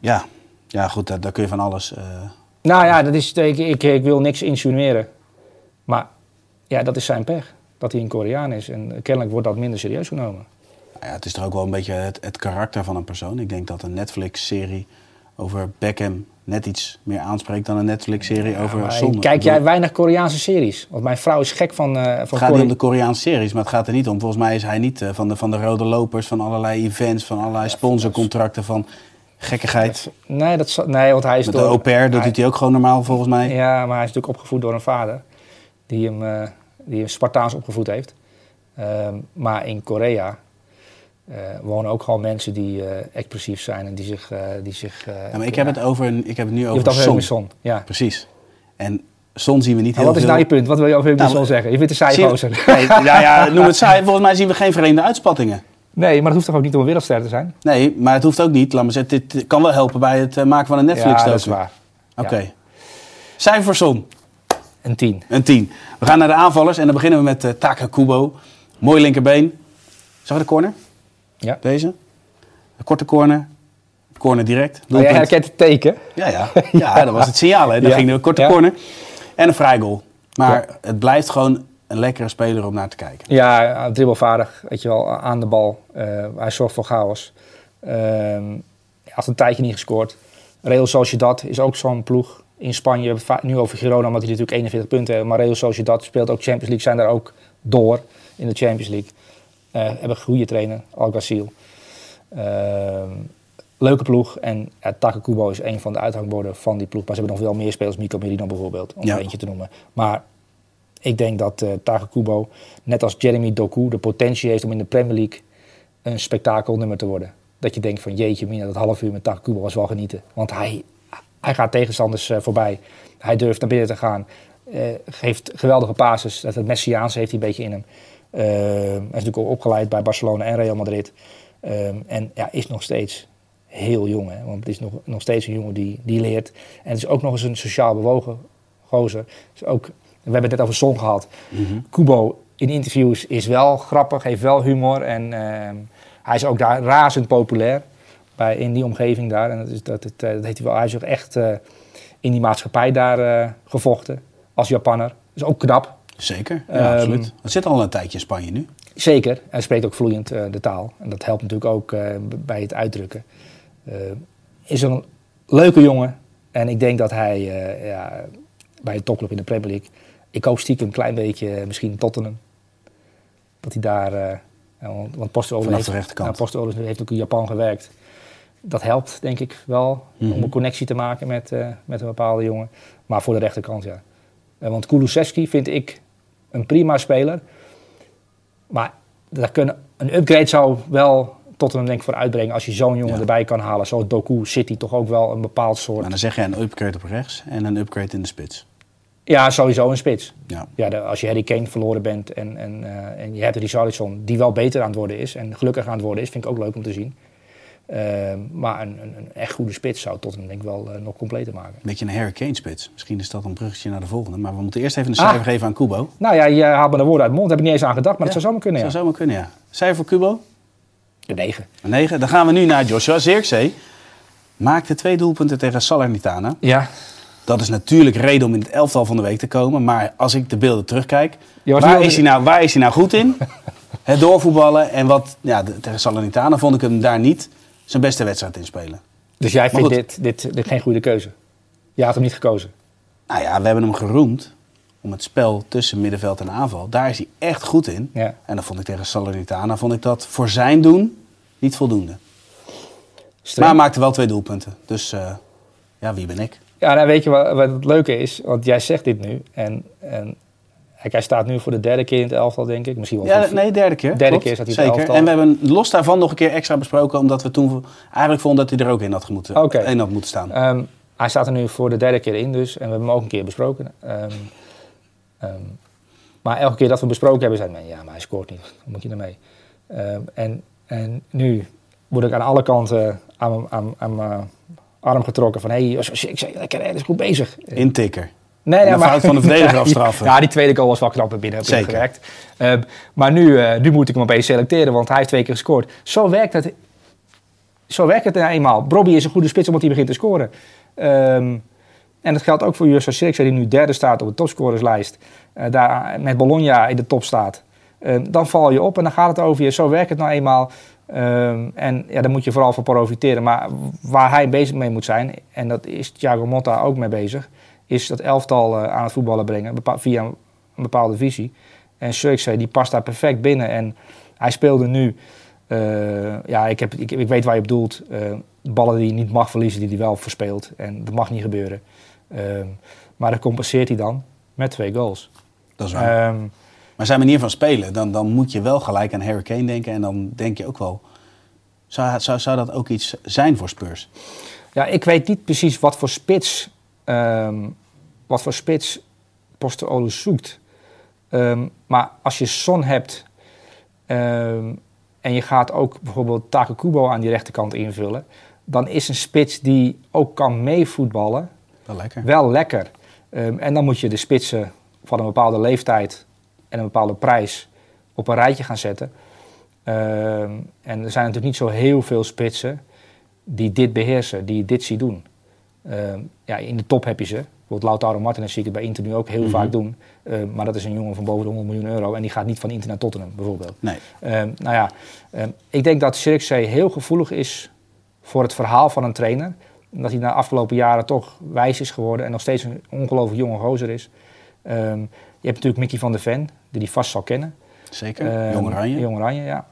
Ja. ja, goed, daar, daar kun je van alles... eh, Nou ja, dat is, ik, ik, ik wil niks insinueren. Maar ja, dat is zijn pech. Dat hij een Koreaan is. En kennelijk wordt dat minder serieus genomen. Nou ja, het is toch ook wel een beetje het, het karakter van een persoon. Ik denk dat een Netflix-serie over Beckham net iets meer aanspreekt dan een Netflix-serie over Son. kijk jij weinig Koreaanse series? Want mijn vrouw is gek van, eh van Het gaat niet om de Koreaanse series, maar het gaat er niet om. Volgens mij is hij niet eh, van, de, van de rode lopers, van allerlei events, van allerlei sponsorcontracten, van gekkigheid. Nee, dat, nee, want hij is Met de door- au pair, dat hij- doet hij ook gewoon normaal volgens mij. Ja, maar hij is natuurlijk opgevoed door een vader. Die hem, eh, die hem Spartaans opgevoed heeft. Ehm, maar in Korea eh, wonen ook gewoon mensen die eh, expressief zijn. En die zich... eh, die zich Ja, maar ik heb het, over, ik heb het nu Je over hebt het Son. Ja. Precies. En Son zien we niet heel wat is veel. nou je punt? Wat wil je over Heung-min Nou, zeggen? Je vindt een Zie- saai gozer. Nee, ja, ja, noem het saai. Volgens mij zien we geen vreemde uitspattingen. Nee, maar dat hoeft toch ook niet om een wereldster te zijn? Nee, maar het hoeft ook niet. Laat maar zeggen, dit kan wel helpen bij het maken van een ja, Netflix-docu. dat is waar. Oké. Ja. Cijfer Son, Een 10. een 10. We gaan naar de aanvallers en dan beginnen we met uh, Taka Kubo. Mooi linkerbeen. Zag je de corner? Ja. Deze? Een korte corner. Corner direct. Oh, jij herkent het teken. Ja, ja. ja, dat was het signaal. Hè. Dan Ja. ging de korte Ja. corner. En een vrij goal. Maar het blijft gewoon een lekkere speler om naar te kijken. Ja, dribbelvaardig, weet je wel, aan de bal. Eh, hij zorgt voor chaos. Hij had een tijdje niet gescoord. Real Sociedad is ook zo'n ploeg in Spanje. We hebben nu over Girona, omdat die natuurlijk 41 punten hebben. Maar Real Sociedad speelt ook Champions League, zijn daar ook door in de Champions League. Eh hebben een goede trainer, Alguacil. Ehm leuke ploeg. En ja, Taka Kubo is een van de uithangborden van die ploeg. Maar ze hebben nog wel meer spelers, Mico Merino bijvoorbeeld, om Ja. er eentje te noemen. Maar ik denk dat eh Taka Kubo, net als Jeremy Doku, de potentie heeft om in de Premier League een spektakelnummer te worden. Dat je denkt van jeetje mina, dat half uur met Taka Kubo was wel genieten. Want hij, hij gaat tegenstanders eh, voorbij. Hij durft naar binnen te gaan. eh, geeft geweldige passes. Dat het Messiaanse heeft hij een beetje in hem. Eh, hij is natuurlijk ook opgeleid bij Barcelona en Real Madrid. Ehm, en ja, is nog steeds heel jong. Hè? Want het is nog, nog steeds een jongen die, die leert. En het is ook nog eens een sociaal bewogen gozer. Dus ook, we hebben het net over Son gehad. Kubo in interviews is wel grappig, heeft wel humor. En ehm, hij is ook daar razend populair bij, in die omgeving daar. En dat, is, dat, het, eh, dat heeft hij wel. Hij is ook echt eh, in die maatschappij daar eh, gevochten als Japanner. Dat is ook knap. Zeker, ja, Ehm, absoluut. Dat zit al een tijdje in Spanje nu. Zeker. Hij spreekt ook vloeiend de taal. En dat helpt natuurlijk ook bij het uitdrukken. Eh, is een leuke jongen. En ik denk dat hij ja, bij een topclub in de Premier League... Ik hoop stiekem een klein beetje, misschien Tottenham. Dat hij daar... want, heeft, ja, Postecoglou heeft ook in Japan gewerkt. Dat helpt, denk ik wel, Mhm. om een connectie te maken met, eh, met een bepaalde jongen. Maar voor de rechterkant, ja. Eh, want Kulusevski vind ik een prima speler. Maar daar kunnen, een upgrade zou wel Tottenham denk ik voor uitbrengen als je zo'n jongen Ja. erbij kan halen. Zoals Doku City toch ook wel een bepaald soort. Maar dan zeg je een upgrade op rechts en een upgrade in de spits. Ja, sowieso een spits. Ja. Ja, de- als je Harry Kane verloren bent en, en, eh, en je hebt Richarlison, die wel beter aan het worden is en gelukkig aan het worden is, vind ik ook leuk om te zien. Eh, maar een, een, een echt goede spits zou Tottenham denk ik wel eh, nog completer maken. Een beetje een Harry Kane spits. Misschien is dat een bruggetje naar de volgende. Maar we moeten eerst even een Ah. cijfer geven aan Kubo. Nou ja, je haalt me de woorden uit de mond, heb ik niet eens aan gedacht, maar Ja, dat zou zomaar kunnen. Ja. Zou zomaar kunnen, ja. Cijfer voor Kubo? De negen. Een 9. Dan gaan we nu naar Joshua Zirkzee. Maakte twee doelpunten tegen Salernitana. Ja. Dat is natuurlijk reden om in het elftal van de week te komen. Maar als ik de beelden terugkijk, waar is, hij nou, waar is hij nou goed in? Het doorvoetballen. En wat, ja, de- tegen Salernitana vond ik hem daar niet zijn beste wedstrijd in spelen. Dus jij vindt dit, dit, dit geen goede keuze? Je had hem niet gekozen. Nou ja, we hebben hem geroemd om het spel tussen middenveld en aanval. Daar is hij echt goed in. Ja. En dan vond ik tegen Salernitana vond ik dat voor zijn doen niet voldoende. Streng. Maar hij maakte wel twee doelpunten. Dus eh, ja, wie ben ik? Ja, nou weet je wat, wat het leuke is? Want jij zegt dit nu. En, en kijk, hij staat nu voor de derde keer in het elftal, denk ik. Misschien wel Ja, nee, derde keer. Derde klopt. keer staat hij in het Zeker. elftal. En we hebben los daarvan nog een keer extra besproken, omdat we toen eigenlijk vonden dat hij er ook in had moeten, Oké. in had moeten staan. Ehm, hij staat er nu voor de derde keer in dus. En we hebben hem ook een keer besproken. Ehm, ehm, maar elke keer dat we besproken hebben, zei men, ja, maar hij scoort niet. Hoe moet je ermee? En, en nu word ik aan alle kanten aan, mijn- aan, aan mijn arm getrokken van... hé, hey, ik zeg, lekker, dat is goed bezig. Intikker. Nee, En fout van de verdediger afstraffen. Ja, die tweede goal was wel knap naar binnen, heb Zeker. gewerkt. Ehm, maar nu, eh, nu moet ik hem opeens selecteren, want hij heeft twee keer gescoord. Zo werkt het, zo werkt het nou eenmaal. Brobby is een goede spits omdat hij begint te scoren. Ehm, en dat geldt ook voor Justus Sirkse, die nu derde staat op de topscorerslijst. eh, daar met Bologna in de top staat. Ehm, dan val je op en dan gaat het over je. Zo werkt het nou eenmaal. En ja, daar moet je vooral voor profiteren. Maar waar hij bezig mee moet zijn, en dat is Thiago Motta ook mee bezig, is dat elftal eh, aan het voetballen brengen via een, een bepaalde visie. En Sirkse, die past daar perfect binnen. En hij speelde nu, eh, ja, ik, heb, ik, ik weet waar je op doelt. eh, ballen die je niet mag verliezen, die hij wel verspeelt. En dat mag niet gebeuren. Ehm, maar dat compenseert hij dan met twee goals. Dat is waar. Ehm, maar zijn manier van spelen, dan, dan moet je wel gelijk aan Harry Kane denken. En dan denk je ook wel, zou, zou, zou dat ook iets zijn voor Spurs? Ja, ik weet niet precies wat voor spits, ehm wat voor spits Postecoglou zoekt. Ehm, maar als je Son hebt ehm, en je gaat ook bijvoorbeeld Take Kubo aan die rechterkant invullen, dan is een spits die ook kan meevoetballen Wel lekker. Wel lekker. En dan moet je de spitsen van een bepaalde leeftijd en een bepaalde prijs op een rijtje gaan zetten. En er zijn natuurlijk niet zo heel veel spitsen die dit beheersen, die dit zien doen. Ehm, ja, in de top heb je ze. Bijvoorbeeld Lautaro Martinez zie ik het bij Inter nu ook heel Mhm. vaak doen. Ehm, maar dat is een jongen van boven de 100 miljoen euro en die gaat niet van Inter naar Tottenham bijvoorbeeld. Nee. Ehm, nou ja, ik denk dat Zirkzee heel gevoelig is voor het verhaal van een trainer. Dat hij na de afgelopen jaren toch wijs is geworden en nog steeds een ongelooflijk jonge gozer is. Je hebt natuurlijk Mickey van der Ven, die hij vast zal kennen. Zeker. Jong Oranje. Jong Oranje, ja.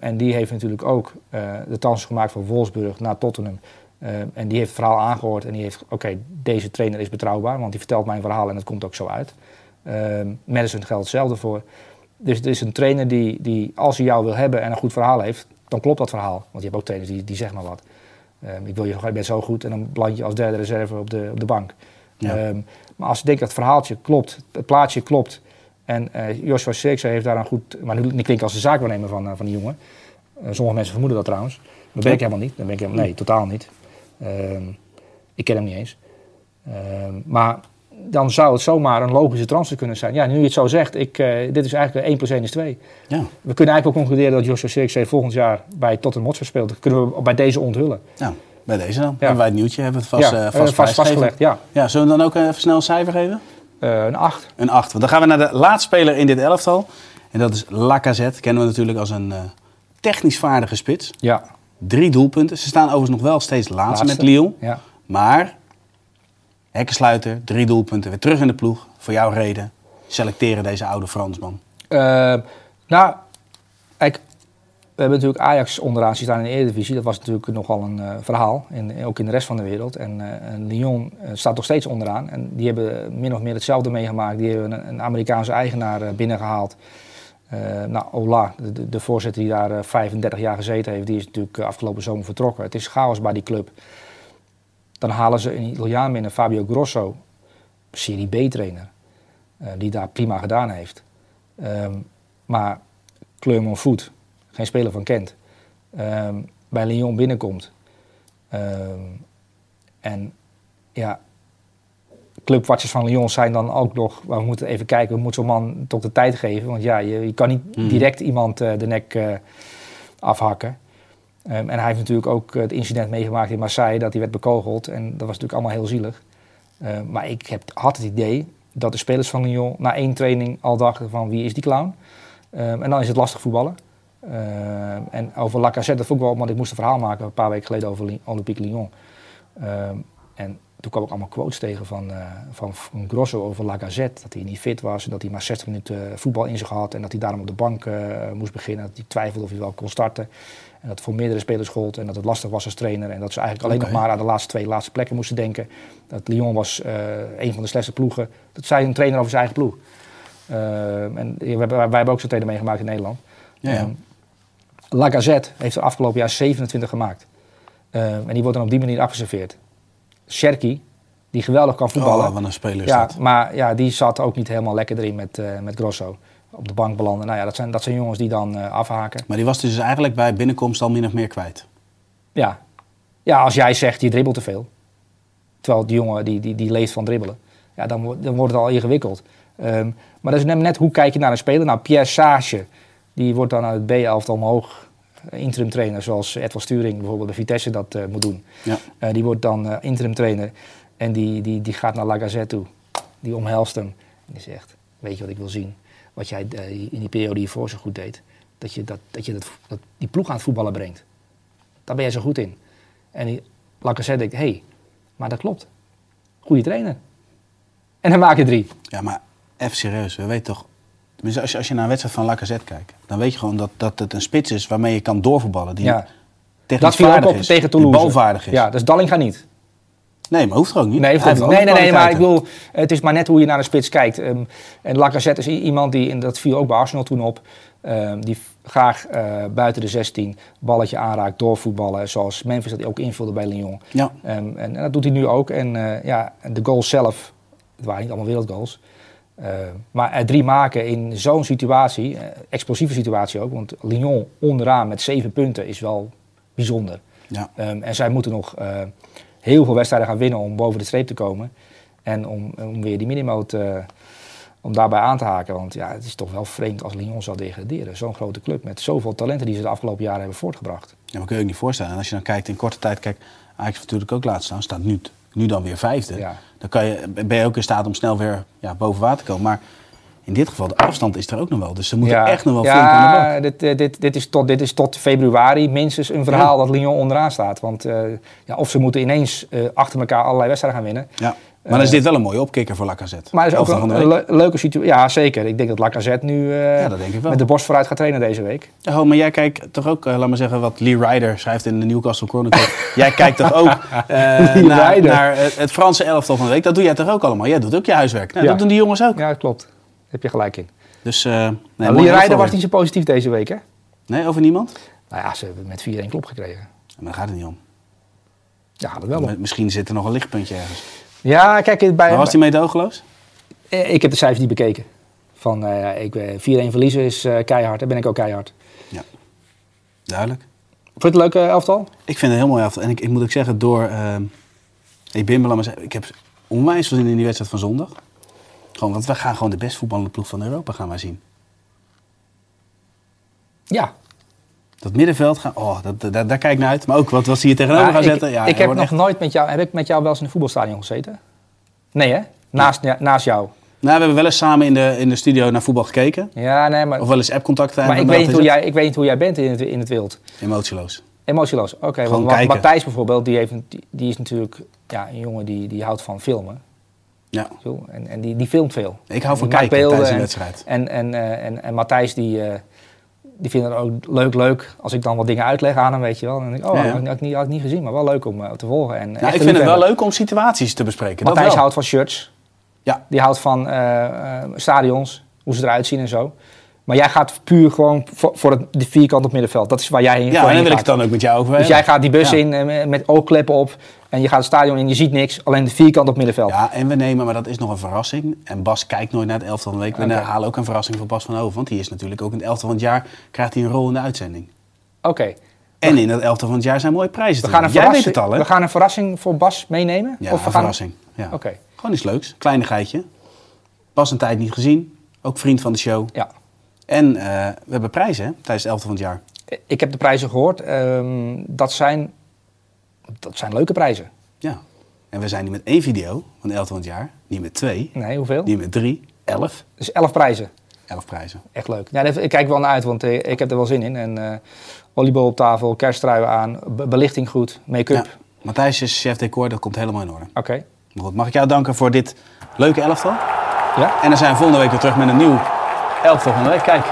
En die heeft natuurlijk ook eh, de kans gemaakt van Wolfsburg naar Tottenham. Ehm, en die heeft het verhaal aangehoord en die heeft, oké, deze trainer is betrouwbaar, want die vertelt mijn verhaal en het komt ook zo uit. Ehm Madison geldt hetzelfde voor. Dus het is een trainer die, die, als hij jou wil hebben en een goed verhaal heeft, dan klopt dat verhaal. Want je hebt ook trainers die, die zeggen maar wat. Ehm, ik wil je, je bent zo goed en dan beland je als derde reserve op de, op de bank. Ja. Ehm, maar als je denkt dat het verhaaltje klopt, het plaatje klopt. En eh Joshua Sirkse heeft daar een goed... Maar nu, nu klink ik als de zaakwaarnemer van, eh, van die jongen. Eh, sommige mensen vermoeden dat trouwens. Dat ben ik helemaal niet. Dat ben ik helemaal, nee, totaal niet. Ehm, ik ken hem niet eens. Ehm, maar dan zou het zomaar een logische transfer kunnen zijn. Ja, nu je het zo zegt, ik, eh, dit is eigenlijk 1 plus 1 is 2. Ja. We kunnen eigenlijk ook concluderen dat Joshua Sirkse volgend jaar bij Tottenham Hotspur speelt. Dat kunnen we bij deze onthullen. Nou, bij deze dan. Hebben wij het nieuwtje, hebben we het vast, ja, eh, eh, vast, vastgelegd, ja. Ja, zullen we dan ook even snel een cijfer geven? Een 8. Een 8. Want dan gaan we naar de laatste speler in dit elftal. En dat is Lacazette. Kennen we natuurlijk als een technisch vaardige spits. Ja. Drie doelpunten. Ze staan overigens nog wel steeds laatste, Laatste. met Lyon. ja. Maar, hekkensluiter, drie doelpunten, weer terug in de ploeg. Voor jouw reden, selecteren deze oude Fransman. Eh, nou, kijk, we hebben natuurlijk Ajax onderaan staan in de Eredivisie. Dat was natuurlijk nogal een eh, verhaal, in, ook in de rest van de wereld. En, eh, en Lyon staat nog steeds onderaan. En die hebben min of meer hetzelfde meegemaakt. Die hebben een, een Amerikaanse eigenaar eh, binnengehaald. Eh, nou, Ola, de, de, voorzitter die daar eh, 35 jaar gezeten heeft, die is natuurlijk eh, afgelopen zomer vertrokken. Het is chaos bij die club. Dan halen ze een Italiaan binnen, Fabio Grosso, Serie B-trainer, eh, die daar prima gedaan heeft. Ehm, maar Clermont Foot, geen speler van kent, ehm, bij Lyon binnenkomt. Ehm, en ja, clubwatchers van Lyon zijn dan ook nog, we moeten even kijken, we moeten zo'n man toch de tijd geven. Want ja, je, je kan niet Mhm. direct iemand eh, de nek eh, afhakken. Ehm, en hij heeft natuurlijk ook het incident meegemaakt in Marseille, dat hij werd bekogeld. En dat was natuurlijk allemaal heel zielig. Ehm, maar ik heb, had het idee dat de spelers van Lyon na één training al dachten van wie is die clown? Ehm, en dan is het lastig voetballen. En over Lacazette, dat vond ik wel, want ik moest een verhaal maken een paar weken geleden over Olympique Lyon. En toen kwam ik allemaal quotes tegen van, eh, van, van Grosso over Lacazette. Dat hij niet fit was en dat hij maar 60 minuten voetbal in zich had. En dat hij daarom op de bank eh, moest beginnen. Dat hij twijfelde of hij wel kon starten. En dat het voor meerdere spelers gold en dat het lastig was als trainer. En dat ze eigenlijk alleen nog maar aan de laatste twee laatste plekken moesten denken. Dat Lyon was eh, een van de slechtste ploegen. Dat zei een trainer over zijn eigen ploeg. En wij hebben ook zo'n trainer meegemaakt in Nederland. Ja, ja. Ehm, Lacazette heeft er afgelopen jaar 27 gemaakt. Ehm, en die wordt dan op die manier afgeserveerd. Sherky, die geweldig kan voetballen. Oh, wat een speler is ja, dat. maar ja, die zat ook niet helemaal lekker erin met, eh, met Grosso. Op de bank belanden. Nou ja, dat zijn, dat zijn jongens die dan eh, afhaken. Maar die was dus eigenlijk bij binnenkomst al min of meer kwijt. Ja. ja, als jij zegt je dribbelt te veel. Terwijl die jongen die, die, die leeft van dribbelen. Ja, dan, wordt- dan wordt het al ingewikkeld. Ehm, maar dat is net, net hoe kijk je naar een speler. Nou, Pierre Sage, die wordt dan uit het B-elftal omhoog interim trainer. Zoals Edwin Sturing bijvoorbeeld bij Vitesse dat eh, moet doen. Ja. Eh, die wordt dan eh, interim trainer. En die, die, die gaat naar Lacazette toe. Die omhelst hem. En die zegt, weet je wat ik wil zien? Wat jij in die periode hiervoor zo goed deed. Dat je, dat, dat je dat, dat, die ploeg aan het voetballen brengt. Daar ben jij zo goed in. En die Lacazette denkt, hé, hey, maar dat klopt. Goeie trainer. En dan maak je drie. Ja, maar even serieus. We weten toch... tenminste, Als je, als je naar een wedstrijd van Lacazette kijkt... dan weet je gewoon dat, dat het een spits is waarmee je kan doorvoetballen. Die Ja. technisch Dat viel ook op is, tegen die Toulouse. balvaardig is. Ja, dus Dallinga niet. Nee, maar hoeft er ook niet. Nee, ook nee, nee, nee, maar ik bedoel, het is maar net hoe je naar een spits kijkt. Ehm, en Lacazette is iemand die, en dat viel ook bij Arsenal toen op, ehm, die graag eh, buiten de 16 balletje aanraakt, doorvoetballen, zoals Memphis dat ook invulde bij Lyon. Ja, Ehm, en, en dat doet hij nu ook. En eh, ja, de goals zelf, het waren niet allemaal wereldgoals. Ehm, maar er drie maken in zo'n situatie, eh, explosieve situatie ook, want Lyon onderaan met zeven punten is wel bijzonder. ja. Ehm, en zij moeten nog eh, heel veel wedstrijden gaan winnen om boven de streep te komen. En om, om weer die minimoot eh, om daarbij aan te haken. Want ja, het is toch wel vreemd als Lyon zou degraderen. Zo'n grote club met zoveel talenten die ze de afgelopen jaren hebben voortgebracht. Ja, maar kun je je niet voorstellen. En als je dan kijkt in korte tijd, kijk, Ajax heeft natuurlijk ook laatst staan, staat nu, nu dan weer vijfde. Ja. Dan kan je, ben je ook in staat om snel weer ja, boven water te komen. Maar in dit geval, de afstand is er ook nog wel. Dus ze moeten echt nog wel flink aan de bak. Dit, eh, dit, dit, is tot, dit is tot februari minstens een verhaal dat Lyon onderaan staat. Want eh, ja, of ze moeten ineens eh, achter elkaar allerlei wedstrijden gaan winnen. Maar dan is dit wel een mooie opkikker voor Lacazette. Maar is ook een, le- leuke situatie. Ja, zeker. Ik denk dat Lacazette nu eh, Ja, dat denk ik wel. met de borst vooruit gaat trainen deze week. Ho, maar jij kijkt toch ook, eh, laat maar zeggen, wat Lee Ryder schrijft in de Newcastle Chronicle. jij kijkt toch ook eh, naar, het, Franse elftal van de week. Dat doe jij toch ook allemaal? Jij doet ook je huiswerk. Nou, Ja. Dat doen die jongens ook. Ja, dat klopt. Daar heb je gelijk in. Dus, nee, Nou, Lee Ryder was niet zo positief deze week, hè? Nee, over niemand? Nou ja, ze hebben met 4-1 klop gekregen. Maar daar gaat het niet om. Ja, dat wel. om. Misschien zit er nog een lichtpuntje ergens. Ja, kijk, bij, Maar was die meedogenloos? Eh, Ik heb de cijfers niet bekeken. Van eh, ik, eh, 4-1 verliezen is eh, keihard. Daar ben ik ook keihard. Duidelijk. Vond je het een leuke elftal? Ik vind het een heel mooi elftal. En ik, ik moet ook zeggen, door... eh ik ben maar zeggen, ik heb onwijs veel zin in die wedstrijd van zondag. Gewoon, want we gaan gewoon de best voetballende ploeg van Europa gaan wij zien. Ja. Dat middenveld, gaan, oh, dat, daar, daar kijk ik naar uit. Maar ook wat, wat ze hier tegenover gaan ik, zetten. Ja, ik heb nog echt- nooit met jou... Heb ik met jou wel eens in een voetbalstadion gezeten? Nee, hè? Naast, ja, naast jou. Nou, we hebben wel eens samen in de, in de studio naar voetbal gekeken. Ja, nee, maar... Of wel eens appcontact maar ik weet, niet hoe jij, ik weet niet hoe jij bent in het, in het wild. Emotieloos. Emotieloos. Oké, want kijken. Matthijs bijvoorbeeld, die, heeft, die, die is natuurlijk ja, een jongen die, die houdt van filmen. Ja. En, en die, die filmt veel. Ik hou van kijken tijdens een en- wedstrijd. En, en, eh, en, en Matthijs, die, eh, die vindt het ook leuk, leuk als ik dan wat dingen uitleg aan hem, weet je wel. En dan denk ik, oh, Ja, ja. had, ik- had, ik niet, had ik niet gezien, maar wel leuk om eh, te volgen. En Ja, echt ik vind het wel leuk om situaties te bespreken. Dat Matthijs wel. houdt van shirts. Ja. Die houdt van eh, eh, stadions, hoe ze eruit zien en zo. Maar jij gaat puur gewoon voor, voor het de vierkant op middenveld. Dat is waar jij heen, Ja, en dan wil ik het dan ook met jou over Dus jij gaat die bus Ja. in eh, met oogkleppen op. En je gaat het stadion in, je ziet niks. Alleen de vierkant op middenveld. Ja, en we nemen, maar dat is nog een verrassing. En Bas kijkt nooit naar het elftal van de week. We halen ook een verrassing voor Bas van Hoven. Want die is natuurlijk ook in het elftal van het jaar. Krijgt hij een rol in de uitzending. Oké. En in het elftal van het jaar zijn mooie prijzen We gaan, een. Jij weet verrassing, het al, hè? we gaan een verrassing voor Bas meenemen? Ja, of we een gaan... verrassing. Ja. Oké, Gewoon iets leuks. Kleinigheidje. Bas een tijd niet gezien. Ook vriend van de show. ja. En eh, we hebben prijzen hè, tijdens het elftal van het jaar. Ik heb de prijzen gehoord. Ehm, dat, zijn, dat zijn leuke prijzen. Ja. En we zijn niet met één video van het elftal van het jaar. Niet met twee. Nee, hoeveel? Niet met drie. Elf. Dus elf prijzen. Elf prijzen. Echt leuk. Ja, ik kijk wel naar uit, want eh, ik heb er wel zin in. En eh oliebol op tafel, kersttruien aan, be- belichting goed, make-up. Ja. Matthijs is chef decor. Dat komt helemaal in orde. Oké. Goed, mag ik jou danken voor dit leuke elftal? Ja? En dan zijn we volgende week weer terug met een nieuw elftal van de week. Kijk.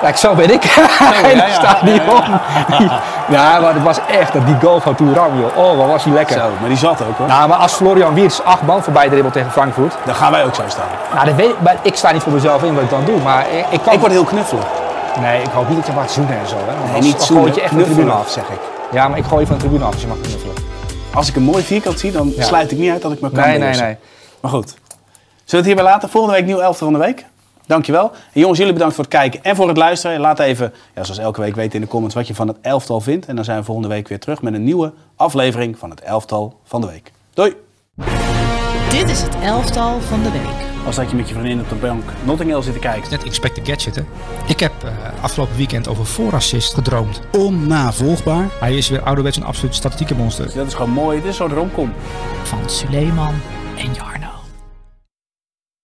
Kijk, zo ben ik. ja, in het stadion. Ja, maar het was echt dat die goal van Touram, joh. Oh, wat was hij lekker. Zo, maar die zat ook hoor. Nou, maar als Florian Wirtz acht man voorbij dribbelt tegen Frankfurt. Dan gaan wij ook zo staan. Nou, dat weet ik, maar ik sta niet voor mezelf in wat ik dan doe. Maar ik, ik kan... Ik word heel knuffelig. Nee, ik hoop niet dat je mag zoenen en zo. Hè? Want Nee, dan- niet zoenen, gooi je echt van de tribune af. zeg ik. Ja, maar ik gooi je van de tribune af als je mag knuffelen. Als ik een mooi vierkant zie, dan Ja. sluit ik niet uit dat ik me kan Nee, nee, beheersen. nee. Maar goed. Zullen we het hierbij laten? Volgende week nieuw elftal van de week. Dankjewel. En jongens, jullie bedankt voor het kijken en voor het luisteren. Laat even, ja, zoals elke week weten in de comments, wat je van het elftal vindt. En dan zijn we volgende week weer terug met een nieuwe aflevering van het elftal van de week. Doei! Dit is het elftal van de week. Als dat je met je vriendin op de bank Notting Hill zit te kijken. Net Inspector Gadget, hè. Ik heb eh, afgelopen weekend over voorassist gedroomd. Onnavolgbaar. Hij is weer ouderwets een absoluut statistiekenmonster. Dat is gewoon mooi. Dit is zo'n romcom. Van Suleiman en Jarno.